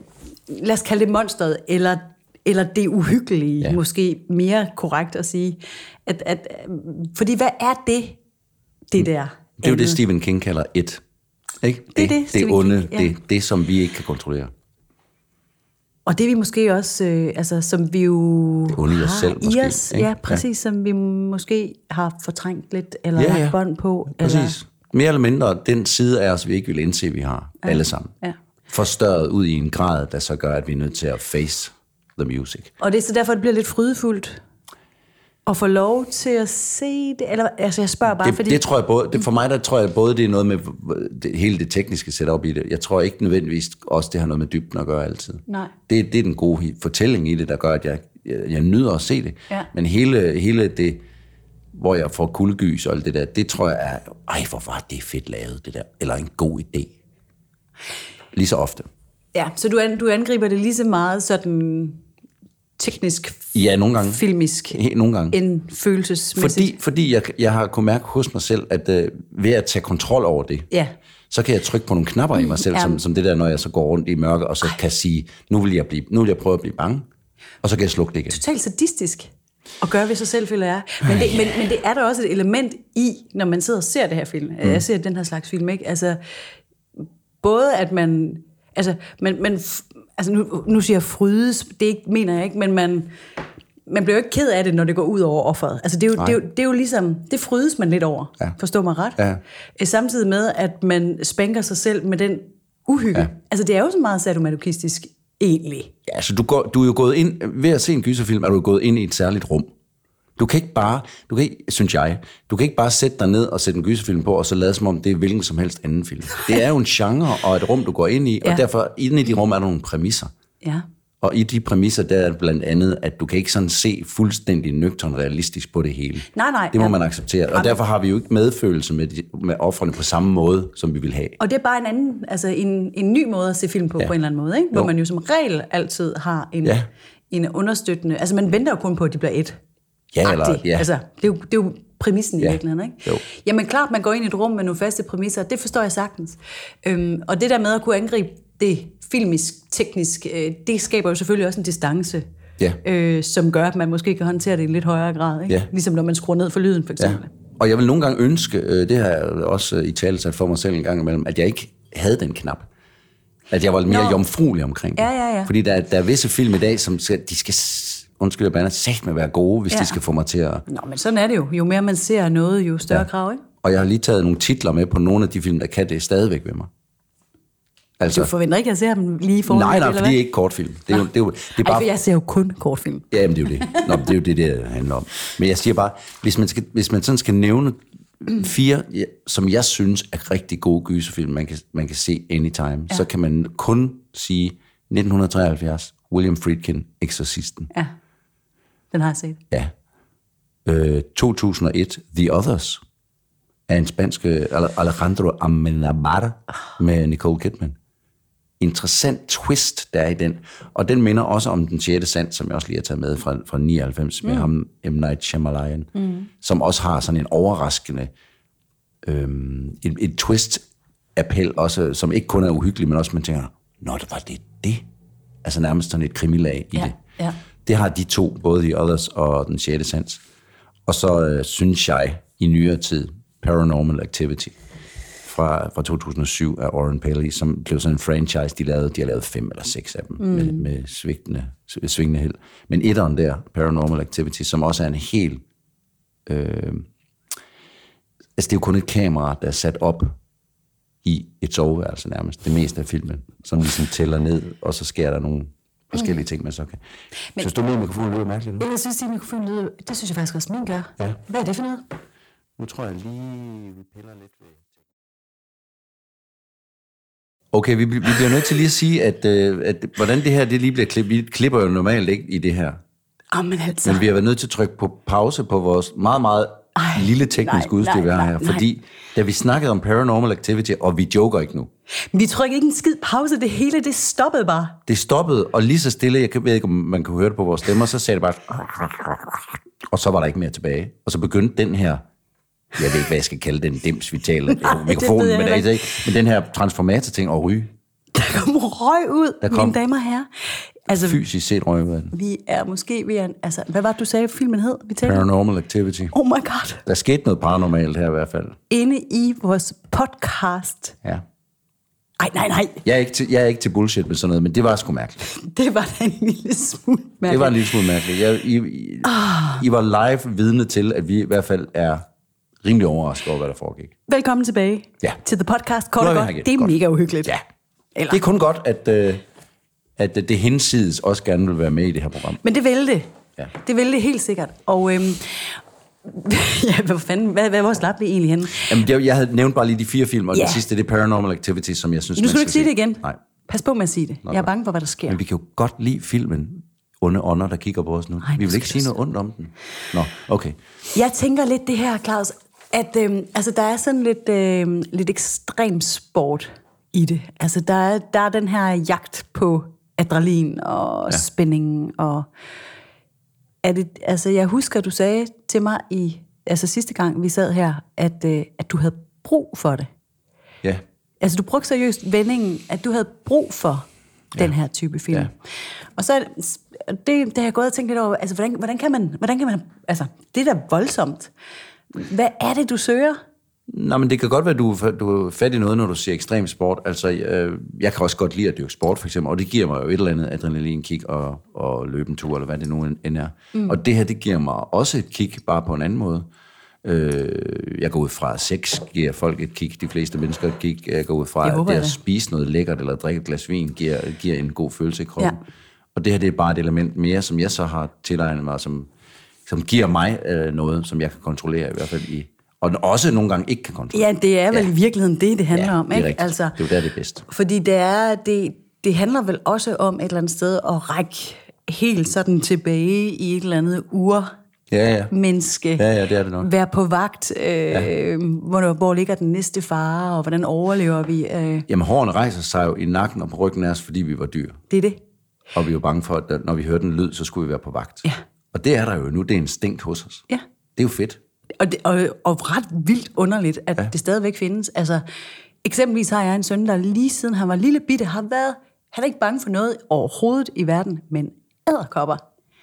lad os kalde det monsteret, eller, eller det uhyggelige, ja. Måske mere korrekt at sige. At, at, øh, fordi hvad er det, det der? Det er jo det? Stephen King kalder et. Ikke? Det er det, det Stephen onde, King, ja. det, det, som vi ikke kan kontrollere. Og det er vi måske også, øh, altså som vi jo Det onde i os har selv, i måske, os, ikke? ja, præcis, ja. som vi måske har fortrængt lidt, eller ja, ja. lagt bånd på. Præcis. Eller, Mere eller mindre den side af os, vi ikke vil indse, vi har. Ja. Alle sammen. Ja. Forstørret ud i en grad, der så gør, at vi er nødt til at face the music. og det er så derfor, det bliver lidt frydefuldt at få lov til at se det. Eller, altså jeg spørger bare, Det, fordi... det tror jeg både, det, for mig der tror jeg både, det er noget med det, hele det tekniske setup i det. Jeg tror ikke nødvendigvis også, det har noget med dybden at gøre altid. Nej. Det, det er den gode fortælling i det, der gør, at jeg, jeg, jeg nyder at se det. Ja. Men hele, hele det, hvor jeg får kuldegys og alt det der, det tror jeg er, ej, hvor var det fedt lavet, det der. Eller en god idé. Lige så ofte. Ja, så du, an, du angriber det lige så meget sådan teknisk, Ja, nogle gange. filmisk, He- Nogle gange. end følelsesmæssigt. Fordi, fordi jeg, jeg har kunnet mærke hos mig selv, at øh, ved at tage kontrol over det, Ja. så kan jeg trykke på nogle knapper i mig selv, Ja. som, som det der, når jeg så går rundt i mørke, og så kan sige, nu vil, jeg blive, nu vil jeg prøve at blive bange, og så kan jeg slukke det igen. Totalt sadistisk at gøre ved sig selv, føler jeg. Men det, men, men det er der også et element i, når man sidder og ser det her film. Mm. Jeg ser den her slags film, ikke? Altså, både at man... Altså, man, man, altså nu, nu siger jeg frydes, det ikke, mener jeg ikke, men man, man bliver jo ikke ked af det, når det går ud over offeret. Altså, det er jo, det er jo, det er jo ligesom, det frydes man lidt over, Ja. forstå mig ret. Ja. Øh, Samtidig med, at man spænker sig selv med den uhygge. Ja. Altså, det er jo så meget sadomasochistisk, egentlig. Ja, altså, du, går, du er jo gået ind, ved at se en gyserfilm, er du gået ind i et særligt rum. Du kan ikke bare, du kan ikke, synes jeg, du kan ikke bare sætte dig ned og sætte en gyserfilm på, og så lade som om det er hvilken som helst anden film. Det er jo en genre og et rum, du går ind i, Ja. og derfor inde i de rum er der nogle præmisser. Ja. Og i de præmisser, der er blandt andet, at du kan ikke sådan se fuldstændig nøgtern realistisk på det hele. Nej, nej, Det må ja. man acceptere. Og derfor har vi jo ikke medfølelse med, de, med offrene på samme måde, som vi vil have. Og det er bare en anden, altså en, en ny måde at se film på, ja. På en eller anden måde, ikke? hvor Jo. man jo som regel altid har en, Ja. en understøttende, altså man venter jo kun på, at de bliver et. Ja, eller- ja. Altså, det er jo, det er jo præmissen ja. i virkeligheden, ikke? Jo. Jamen klart, man går ind i et rum med nogle faste præmisser, det forstår jeg sagtens. Øhm, og det der med at kunne angribe det filmisk, teknisk, øh, det skaber jo selvfølgelig også en distance, Ja. øh, som gør, at man måske kan håndtere det i en lidt højere grad. Ikke? Ja. Ligesom når man skruer ned for lyden, for Ja. eksempel. Og jeg vil nogle gange ønske, øh, det har jeg også øh, i tale sat for mig selv en gang imellem, at jeg ikke havde den knap. At jeg var mere Nå. jomfruelig omkring det. Ja, ja, ja. Fordi der, er- der er visse film i dag, som skal, de skal, undskyld jeg bander, sagt med at være gode, hvis Ja. de skal få mig til at... Nå, men sådan er det jo. Jo mere man ser noget, jo større ja. krav, ikke? Og jeg har lige taget nogle titler med på nogle af de film, der kan det stadigvæk ved mig. Altså, Du forventer ikke, at jeg ser dem lige foran nej, nej, eller for det er ikke kortfilm. Det er jo, det er jo, det er Ej, bare for jeg ser jo kun kortfilm. Ja, men det er jo det. Nå, det er jo det, det handler om. Men jeg siger bare, hvis man, skal, hvis man sådan skal nævne fire, som jeg synes er rigtig gode gyserfilm, man kan, man kan se anytime, ja. så kan man kun sige 1973, William Friedkin, Exorcisten. Ja, den har jeg set. Ja. Øh, 2001, The Others, af en spansk øh, Alejandro Amenabar med Nicole Kidman. Interessant twist, der er i den. Og den minder også om Den 6. sand, som jeg også lige har taget med fra, fra 99 med ham, M. Night Shyamalan, mm. som også har sådan en overraskende øhm, et, et twist-appel, også, som ikke kun er uhyggelig, men også man tænker, nå, det var det det? Altså nærmest sådan et krimilag i Ja, det. ja. Det har de to, både The Others og Den 6. sans. Og så øh, synes jeg i nyere tid, Paranormal Activity fra, fra 2007 af Oren Paley, som blev sådan en franchise, de lavede, de har lavet fem eller seks af dem mm. med, med svigtende, svingende held. Men etteren der, Paranormal Activity, som også er en helt... Øh, altså det er jo kun et kamera, der er sat op i et soveværelse nærmest, det meste af filmen, som ligesom tæller ned, og så sker der nogle forskellige ting, man så kan. Men, synes du, min mikrofon lyder mærkeligt nu? Jeg synes, at mikrofonen lyder... Det synes jeg faktisk også, min gør. Ja. Hvad er det for noget? Nu tror jeg lige, vi piller lidt ved... Okay, vi, vi bliver nødt til lige at sige, at, øh, at hvordan det her det lige bliver klippet. Vi klipper jo normalt ikke i det her. Åh, men altså... Men vi har været nødt til at trykke på pause på vores meget, meget Ej, lille tekniske nej, udstyr, nej, vi har nej, her. nej. Fordi da vi snakkede om Paranormal Activity, og vi joker ikke nu, Vi trykker ikke en skid pause. Det hele, det stoppede bare. det stoppede, og lige så stille, jeg ved ikke, om man kan høre det på vores stemmer, så sagde det bare, og så var der ikke mere tilbage. Og så begyndte den her, jeg ved ikke, hvad jeg skal kalde den dims, vi taler <laughs> Nej, mikrofonen, men, altså ikke, men den her transformator-ting og ryge, Der kom røg ud, Der kom- mine damer og herrer. Altså, fysisk set røg ud vi er måske ved at... Altså, hvad var det, du sagde, filmen hed? Vi talte? Paranormal Activity. Oh my god. Der skete noget paranormalt her i hvert fald. Inde i vores podcast. Ja. Ej, nej, nej. Jeg er, ikke til, jeg er ikke til bullshit med sådan noget, men det var sgu mærkeligt. <laughs> Det var da en lille smule mærkeligt. Det var en lille smule mærkeligt. Jeg, I, I, Ah. I var live vidne til, at vi i hvert fald er rimelig overrasket over, hvad der foregik. Velkommen tilbage Ja. til The Podcast. Kort og godt. Det er Godt. mega uhyggeligt. Ja. Eller, Det er kun godt, at, øh, at det hensides også gerne vil være med i det her program. Men det vil det. Ja. Det vil det helt sikkert. Og øhm, <laughs> ja, hvad fanden, hvad, hvad, hvor slap vi egentlig henne? Jamen, jeg, jeg havde nævnt bare lige de fire film, og Ja. den sidste det er Paranormal Activity, som jeg synes, Nu skal du ikke sige det igen. Nej, Pas på med at sige det. Jeg er bange for, hvad der sker. men vi kan jo godt lide filmen Onde Ånder, der kigger på os nu. Ej, vi vil ikke sige noget ondt om den. Nå, okay. Jeg tænker lidt det her, Claus, at øhm, altså, der er sådan lidt, øhm, lidt ekstrem sport i det. Altså, der er, der er den her jagt på adrenalin og ja. spænding. Og er det, altså, jeg husker, du sagde til mig i altså, sidste gang, vi sad her, at, øh, at du havde brug for det. Ja, Altså, du brugte seriøst vendingen, at du havde brug for ja. den her type film. Ja. Og så det, det, det har jeg gået og tænkt lidt over, altså, hvordan, hvordan, kan man, hvordan kan man, altså, det er da voldsomt. Hvad er det, du søger? Nå, men det kan godt være, du, du er fat i noget, når du siger ekstrem sport. Altså, øh, jeg kan også godt lide at dyrke sport, for eksempel, og det giver mig jo et eller andet adrenalinkick og, og løbe en tur, eller hvad det nu end er. Mm. Og det her, det giver mig også et kick, bare på en anden måde. Øh, jeg går ud fra, at sex giver folk et kick, de fleste mennesker et kick. Jeg går ud fra, at det at spise noget lækkert, eller drikke et glas vin, giver, giver en god følelse i kroppen. Ja. Og det her, det er bare et element mere, som jeg så har tilegnet mig, som, som giver mig øh, noget, som jeg kan kontrollere i hvert fald i. Og også nogle gange ikke kan kontrollere. Ja, det er vel ja. i virkeligheden det, det handler Ja, om. det er Ikke? rigtigt. Altså, Det er jo der, det er bedst. Fordi det, er, det, det handler vel også om et eller andet sted at række helt sådan tilbage i et eller andet ur Ja, ja. menneske. Ja, ja, det er det nok. Være på vagt. Øh, ja. hvor, hvor ligger den næste fare, og hvordan overlever vi? Øh, Jamen, hårene rejser sig jo i nakken og på ryggen af os, fordi vi var dyr. det er det. Og vi var bange for, at når vi hørte en lyd, så skulle vi være på vagt. Ja. Og det er der jo nu. Det er instinkt hos os. Ja. Det er jo fedt. Og, det, og, og ret vildt underligt, at ja. det stadigvæk findes. Altså, eksempelvis har jeg en søn, der lige siden han var lille bitte, har været, han er ikke bange for noget overhovedet i verden, men æderkopper.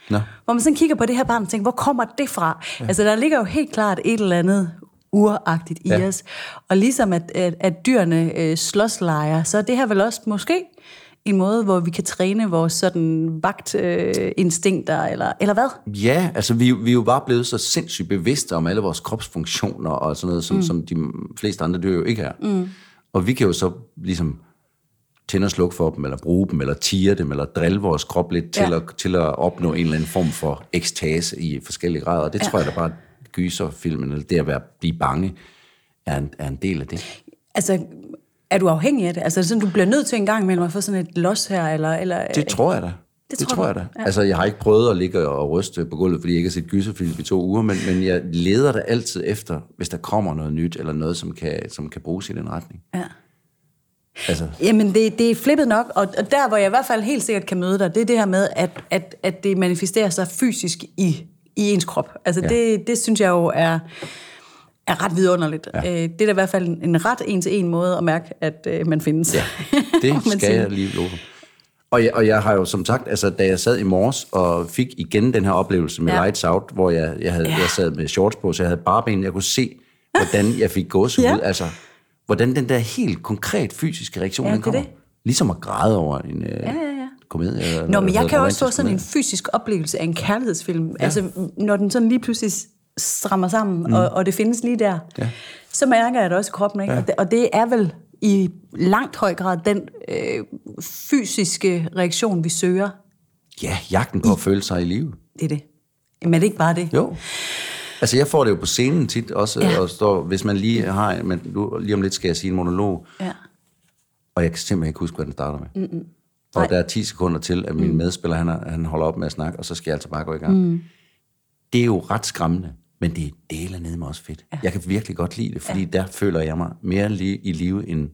Nå. Hvor man sådan kigger på det her barn og tænker, hvor kommer det fra? Ja. Altså, der ligger jo helt klart et eller andet uragtigt i Ja. os. Og ligesom at, at, at dyrene øh, slåslejer, så er det her vel også måske en måde, hvor vi kan træne vores sådan vagtinstinkter, øh, instinkter, eller, eller hvad? Ja, altså vi, vi er jo bare blevet så sindssygt bevidste om alle vores kropsfunktioner og sådan noget, som, mm. som de fleste andre dyr jo ikke er. Mm. Og vi kan jo så ligesom tænde og slukke for dem, eller bruge dem, eller tire dem, eller drille vores krop lidt til, Ja. at, til at opnå en eller anden form for ekstase i forskellige grader. Og det ja. tror jeg da bare, at gyserfilmen, eller det at være, blive bange, er en, er en del af det. Altså, er du afhængig af det? Altså, det sådan, du bliver nødt til en gang imellem at få sådan et los her, eller... eller Det tror jeg da. Det, det tror tror jeg da. Ja. Altså, jeg har ikke prøvet at ligge og ryste på gulvet, fordi jeg ikke har set gyserfilm i to uger, men, men jeg leder da altid efter, hvis der kommer noget nyt, eller noget, som kan, som kan bruges i den retning. Ja. Altså, Jamen, det, det er flippet nok, og, og der, hvor jeg i hvert fald helt sikkert kan møde dig, det er det her med, at, at, at det manifesterer sig fysisk i, i ens krop. Altså, ja. det, det synes jeg jo er, er ret vidunderligt. Ja. Øh, det er da i hvert fald en, en ret en-til-en måde at mærke, at øh, man findes. Ja, <laughs> det man skal sige. jeg lige love. Og jeg, og jeg har jo som sagt, altså da jeg sad i morges og fik igen den her oplevelse med ja. Lights Out, hvor jeg, jeg, havde, Ja. jeg sad med shorts på, så jeg havde bare ben, jeg kunne se, hvordan jeg fik gåsehud. Ja. Altså, hvordan den der helt konkret fysiske reaktion, Ja, den er kommer. det. Ligesom at græde over en øh, Ja, ja, ja. komedie. Nå, men jeg kan også få sådan en fysisk oplevelse af en kærlighedsfilm. Ja. Altså, når den sådan lige pludselig strammer sammen, mm. og, og det findes lige der, Ja. så mærker jeg det også i kroppen. Ikke? Ja. Og, det, og det er vel i langt høj grad den øh, fysiske reaktion, vi søger. Ja, jagten på at føle sig i live. Det er det. Jamen er det ikke bare det? Jo. Altså, jeg får det jo på scenen tit også, ja. Og står, hvis man lige har, men nu, lige om lidt skal jeg sige en monolog, Ja. og jeg kan simpelthen ikke huske, hvad den starter med. Mm-mm. Og Nej. der er 10 sekunder til, at min mm. medspiller, han, han holder op med at snakke, og så skal jeg altså bare gå i gang. Mm. Det er jo ret skræmmende, men det er dele nede med også fedt. Ja. Jeg kan virkelig godt lide det, fordi ja. der føler jeg mig mere li- i live end,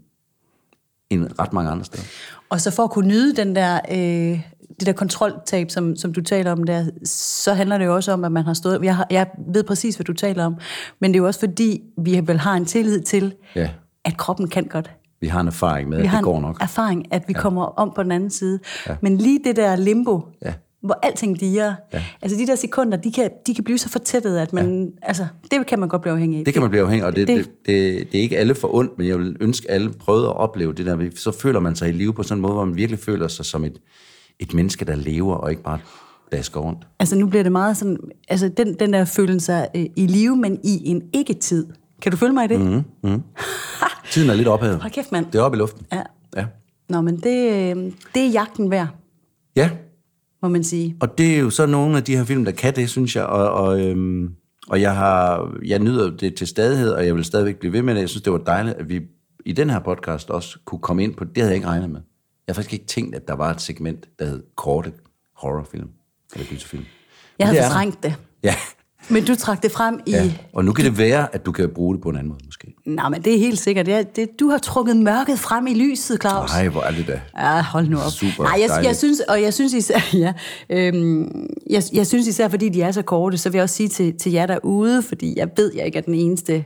end ret mange andre steder. Og så for at kunne nyde den der, øh, det der kontroltab, som, som du taler om der, så handler det jo også om, at man har stået... Jeg, har, jeg ved præcis, hvad du taler om, men det er jo også fordi, vi vel har en tillid til, Ja, at kroppen kan godt. vi har en erfaring med, Vi at har det går en nok. erfaring, at vi ja. kommer om på den anden side. Ja. Men lige det der limbo, Ja. Hvor alting diger, Ja. altså de der sekunder, de kan, de kan blive så fortættet, at man, ja. altså, det kan man godt blive afhængig af. Det kan man blive afhængig af, og det, det, Det- det, det, er ikke alle for ondt, men jeg vil ønske, alle prøvede at opleve det der. Så føler man sig i live på sådan en måde, hvor man virkelig føler sig som et, et menneske, der lever, og ikke bare dasker rundt. Altså nu bliver det meget sådan, altså den, den der følelse øh, i live, men i en ikke-tid. Kan du følge mig i det? Mhm. Mm. <laughs> Tiden er lidt ophævet. Hold kæft, mand. Det er oppe i luften. Ja. Ja. Nå, men det, øh, det er jagten værd, ja, må man sige. og det er jo så nogle af de her film, der kan det, synes jeg. Og, og, øhm, og jeg, har, jeg nyder det til stadighed, og jeg vil stadigvæk blive ved med det. Jeg synes, det var dejligt, at vi i den her podcast også kunne komme ind på det. Havde jeg ikke regnet med. Jeg har faktisk ikke tænkt, at der var et segment, der hed korte horrorfilm. Eller gyserfilm. Jeg havde fortrængt det. Ja, Men du trak det frem i... ja. Og nu kan det være, at du kan bruge det på en anden måde, måske. Nej, men det er helt sikkert. Det er, det, du har trukket mørket frem i lyset, Claus. Nej, hvor er det da. Ja, hold nu op. Super Nej, jeg, dejligt. jeg synes, og jeg synes især, <laughs> ja, øhm, jeg, jeg synes især, fordi de er så korte, så vil jeg også sige til, til jer derude, fordi jeg ved, jeg ikke er den eneste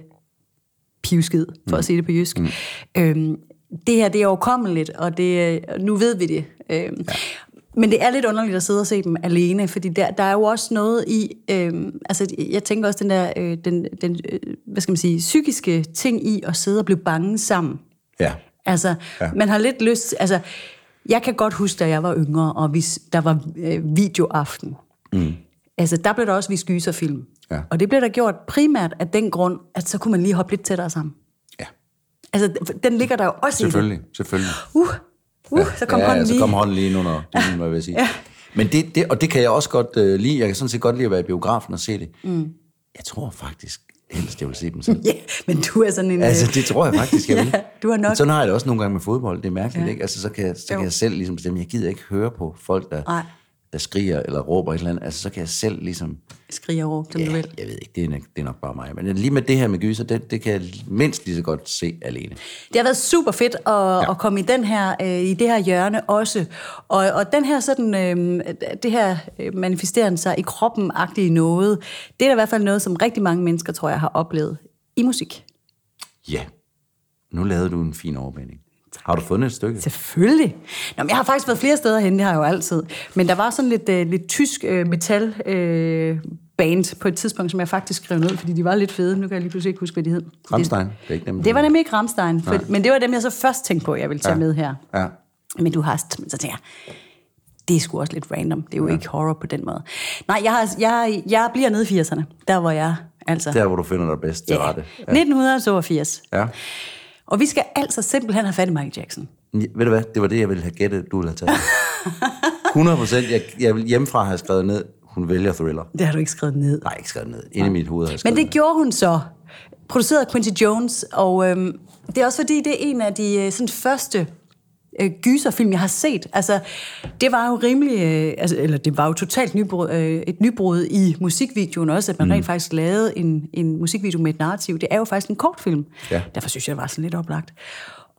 pivskid, for mm. at sige det på jysk. Mm. Øhm, det her, det er overkommeligt, og det, nu ved vi det. Øhm, ja. Men det er lidt underligt at sidde og se dem alene, fordi der, der er jo også noget i, øhm, altså jeg tænker også den der, øh, den, den øh, hvad skal man sige, psykiske ting i at sidde og blive bange sammen. Ja. Altså, Ja. man har lidt lyst... Altså, jeg kan godt huske, da jeg var yngre, og hvis der var øh, videoaften. Mm. Altså, der blev der også vist gyserfilm. Ja. Og det blev der gjort primært af den grund, at så kunne man lige hoppe lidt tættere sammen. Ja, Altså, den ligger der jo også selvfølgelig. Selvfølgelig. i det. Uh, uh, så kom ja, hånden ja, så lige. kom hånden lige ind under dynen, hvad vil sige. Ja. Men det, det, og det kan jeg også godt uh, lide. Jeg kan sådan set godt lide at være i biografen og se det. Mm. Jeg tror faktisk helst, jeg vil se dem selv. <laughs> Ja, men du er sådan en... Altså, øh, det tror jeg faktisk, jeg <laughs> vil. Ja, du har nok. Men sådan har jeg det også nogle gange med fodbold. Det er mærkeligt, Ja. ikke? Altså, så kan, jeg, så kan Jo. jeg selv ligesom bestemme, jeg gider ikke høre på folk, der, Nej. Der skriger eller råber et eller andet. Altså, så kan jeg selv ligesom... Skriger og råb, som du Ja, vil. jeg ved ikke, det er, nok, det er nok bare mig. Men lige med det her med gyser, det, det kan jeg mindst lige så godt se alene. Det har været super fedt at, ja. at komme i den her øh, i det her hjørne også. Og, og den her sådan øh, det her øh, manifesteren sig i kroppen agtige noget, det er da i hvert fald noget som rigtig mange mennesker tror jeg har oplevet i musik. Ja. Nu lavede du en fin overbanding. Har du fundet et stykke? Selvfølgelig. Nå, men jeg har faktisk været flere steder hen, det har jeg jo altid. Men der var sådan lidt, øh, lidt tysk øh, metal øh, band på et tidspunkt, som jeg faktisk skrev ned, fordi de var lidt fede. Nu kan jeg lige pludselig ikke huske, hvad de hed. Rammstein? Det er ikke dem. Det var nemlig ikke Ramstein, for, men det var dem, jeg så først tænkte på, jeg ville tage Ja. med her. Ja. Men du har, så tænker jeg, det er sgu også lidt random. Det er jo ja. ikke horror på den måde. Nej, jeg, har, jeg, jeg bliver nede i 80'erne. Der hvor jeg, altså... Der, hvor du finder dig bedst til ja, rette. 1982. Ja. Og vi skal altså simpelthen have fat i Michael Jackson. Ja, ved du hvad? Det var det, jeg ville have gættet, du ville have taget. <laughs> 100 procent. Jeg, jeg vil hjemmefra have skrevet ned, hun vælger thriller. Det har du ikke skrevet ned. Nej, ikke skrevet ned. Inde i mit hoved har jeg Men det ned. gjorde hun så. Produceret af Quincy Jones, og øhm, det er også fordi, det er en af de øh, sådan, første øh, gyserfilm, jeg har set. Altså, det var jo rimelig, øh, altså, eller det var jo totalt nybrud, øh, et nybrud i musikvideoen også, at man mm. rent faktisk lavede en, en musikvideo med et narrativ. Det er jo faktisk en kortfilm. Ja. Derfor synes jeg, det var sådan lidt oplagt.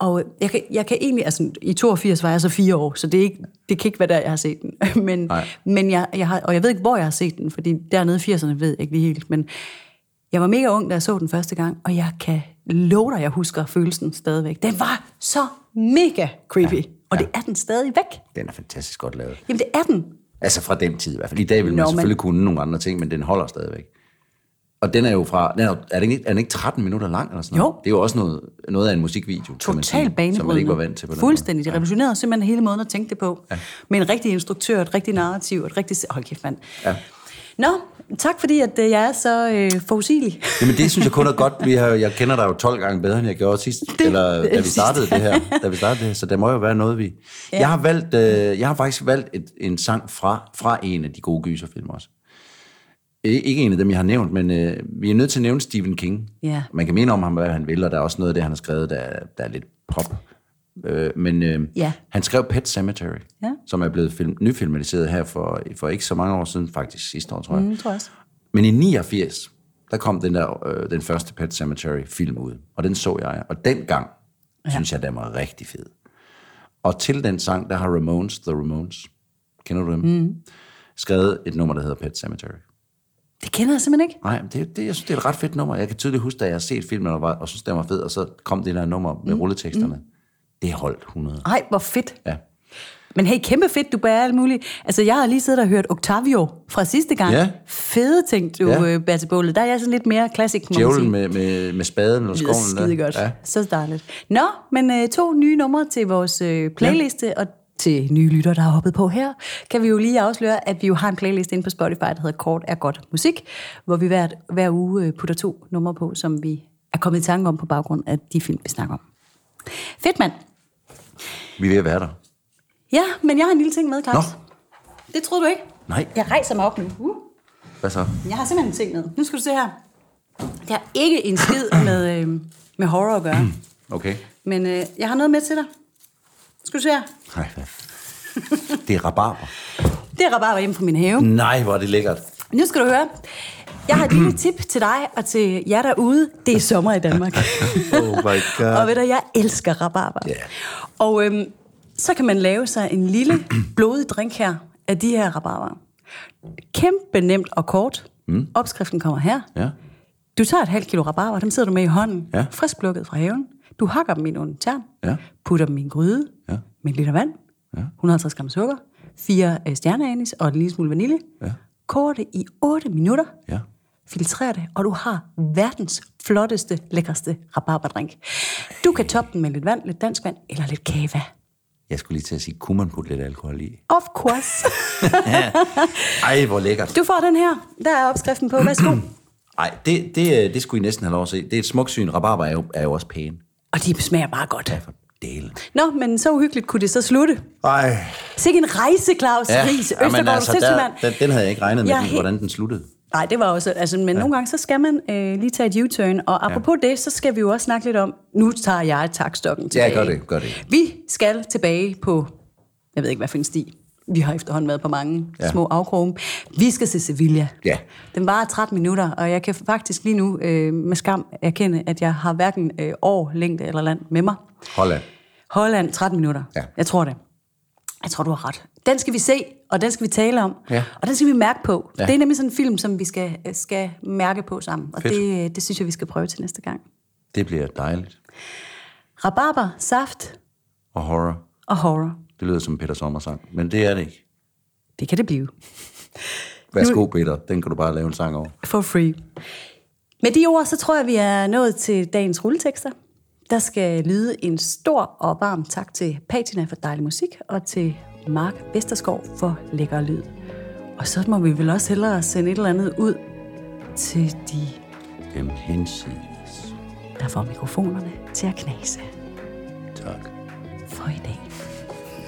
Og jeg kan, jeg kan egentlig, altså i 82 var jeg så fire år, så det, er ikke, det kan ikke være der, jeg har set den. <laughs> Men, Nej. men jeg, jeg har, og jeg ved ikke, hvor jeg har set den, fordi dernede i 80'erne ved jeg ikke lige helt, men jeg var mega ung, da jeg så den første gang, og jeg kan love dig, jeg husker følelsen stadigvæk. Den var så mega creepy, ja. og det er den stadig væk. Den er fantastisk godt lavet. Jamen, det er den. Altså fra den tid i hvert fald. I dag vil man Nå, selvfølgelig kunne nogle andre ting, men den holder stadigvæk. Og den er jo fra... Den er, er, den ikke, er den ikke 13 minutter lang eller sådan noget? Jo. Det er jo også noget, noget af en musikvideo, kan man Totalt banebrydende. som man ikke var vant til på den Fuldstændig. Det revolutionerede simpelthen hele måden at tænke det på. Ja. Med en rigtig instruktør, et rigtigt narrativ, et rigtigt... Hold kæft, mand. Ja. Nå, tak fordi, at øh, jeg er så øh, forudsigelig. Jamen det synes jeg kun er godt. Vi har, jeg kender dig jo 12 gange bedre, end jeg gjorde sidst, det, eller da vi startede det her. Da vi startede det her, så der må jo være noget, vi... Ja. Jeg, har valgt, øh, jeg har faktisk valgt et, en sang fra, fra en af de gode gyserfilm også. Ikke en af dem, jeg har nævnt, men øh, vi er nødt til at nævne Stephen King. Ja. Man kan mene om ham, hvad han vil, og der er også noget af det, han har skrevet, der, er- der er lidt pop. Øh, men øh, Ja. han skrev Pet Cemetery, Ja. som er blevet film, nyfilmatiseret her for, for ikke så mange år siden, faktisk sidste år, tror jeg. Mm, tror jeg også. Men i 89, der kom den der øh, den første Pet Cemetery film ud, og den så jeg, og dengang ja. synes jeg, den var rigtig fed. Og til den sang, der har Ramones, The Ramones, kender du dem? Mm. Skrevet et nummer, der hedder Pet Cemetery. Det kender jeg simpelthen ikke. Nej, det, det, jeg synes, det er et ret fedt nummer. Jeg kan tydeligt huske, da jeg har set filmen, og, var, og synes, den var fed, og så kom det der nummer med mm. rulleteksterne. Mm. Det holdt 100. Ej, hvor fedt. Ja. Men hey, kæmpe fedt, du bærer alt muligt. Altså, jeg har lige siddet og hørt Octavio fra sidste gang. Ja. Fede ting, du Ja. ja. bærer til bålet. Der er jeg sådan lidt mere klassik, må Djævlen med, med, med spaden eller Det lyder skoven. skide godt. Ja. Ja. Så dejligt. Nå, men øh, to nye numre til vores øh, playliste, ja. og til nye lytter, der har hoppet på her, kan vi jo lige afsløre, at vi jo har en playlist inde på Spotify, der hedder Kort er godt musik, hvor vi hver, hver uge øh, putter to numre på, som vi er kommet i tanke om på baggrund af de film, vi snakker om. Fedt, mand. Vi er ved at være der. Ja, men jeg har en lille ting med, Claus. Nå. Det troede du ikke? Nej. Jeg rejser mig op nu. Uh. Hvad så? Jeg har simpelthen en ting med. Nu skal du se her. Det har ikke en skid med, øh, med horror at gøre. <clears throat> Okay. Men øh, jeg har noget med til dig. Skal du se her? Nej, hvad? Det er rabarber. Det er rabarber hjemme fra min have. Nej, hvor er det lækkert. Nu skal du høre. Jeg har et lille tip til dig og til jer derude. Det er sommer i Danmark. <laughs> Oh my god. og ved du, jeg elsker rabarber. Ja. Og øhm, så kan man lave sig en lille blodig drink her af de her rabarber. Kæmpe nemt og kort. Mm. Opskriften kommer her. Ja. Du tager et halvt kilo rabarber, dem sidder du med i hånden, Ja. frisk plukket fra haven. Du hakker dem i nogle tern, Ja. putter dem i en gryde Ja. med et liter vand, Ja. 150 gram sukker, fire øh, stjerneanis og en lille smule vanilje. Ja. Koger det i 8 minutter, Ja. filtrer det, og du har verdens flotteste, lækreste rabarberdrink. Du kan toppe den med lidt vand, lidt dansk vand eller lidt kava. Jeg skulle lige til at sige, kunne man putte lidt alkohol i? Of course. <laughs> Ej, hvor lækkert. Du får den her. Der er opskriften på. Værsgo. <clears throat> Ej, det, det, øh, det skulle I næsten have lov at se. Det er et smukt syn. Rabarber er jo, er jo også pæne. Og de smager bare godt. Ja, for delen. Nå, men så uhyggeligt kunne det så slutte. Ej. Sikke en rejse, Claus Ja, Ries. ja, Østergaard, altså, der, den, den havde jeg ikke regnet med, Jeg ja, helt- hvordan den sluttede. Nej, det var også... Altså, men ja. nogle gange, så skal man øh, lige tage et U-turn. Og apropos ja. det, så skal vi jo også snakke lidt om... Nu tager jeg takstokken tilbage. gør det, gør det. Vi skal tilbage på... Jeg ved ikke, hvad for en sti. Vi har efterhånden været på mange Ja. små afkroge. Vi skal til Sevilla. Ja. Den varer 13 minutter, og jeg kan faktisk lige nu øh, med skam erkende, at jeg har hverken øh, år, længde eller land med mig. Holland. Holland, 13 minutter. Ja. Jeg tror det. Jeg tror, du har ret. Den skal vi se, og den skal vi tale om. Ja. Og den skal vi mærke på. Ja. Det er nemlig sådan en film, som vi skal, skal mærke på sammen. Og Fedt. det, det synes jeg, vi skal prøve til næste gang. Det bliver dejligt. Rabarber, saft Og horror. og horror. Det lyder som Peter Sommer sang, men det er det ikke. Det kan det blive. <laughs> Værsgo, Peter. Den kan du bare lave en sang over. For free. Med de ord, så tror jeg, vi er nået til dagens rulletekster. Der skal lyde en stor og varm tak til Patina for dejlig musik, og til Mark Vesterskov for lækker lyd. Og så må vi vel også hellere sende et eller andet ud til de Dem hinsides. der får mikrofonerne til at knase Tak. for i dag.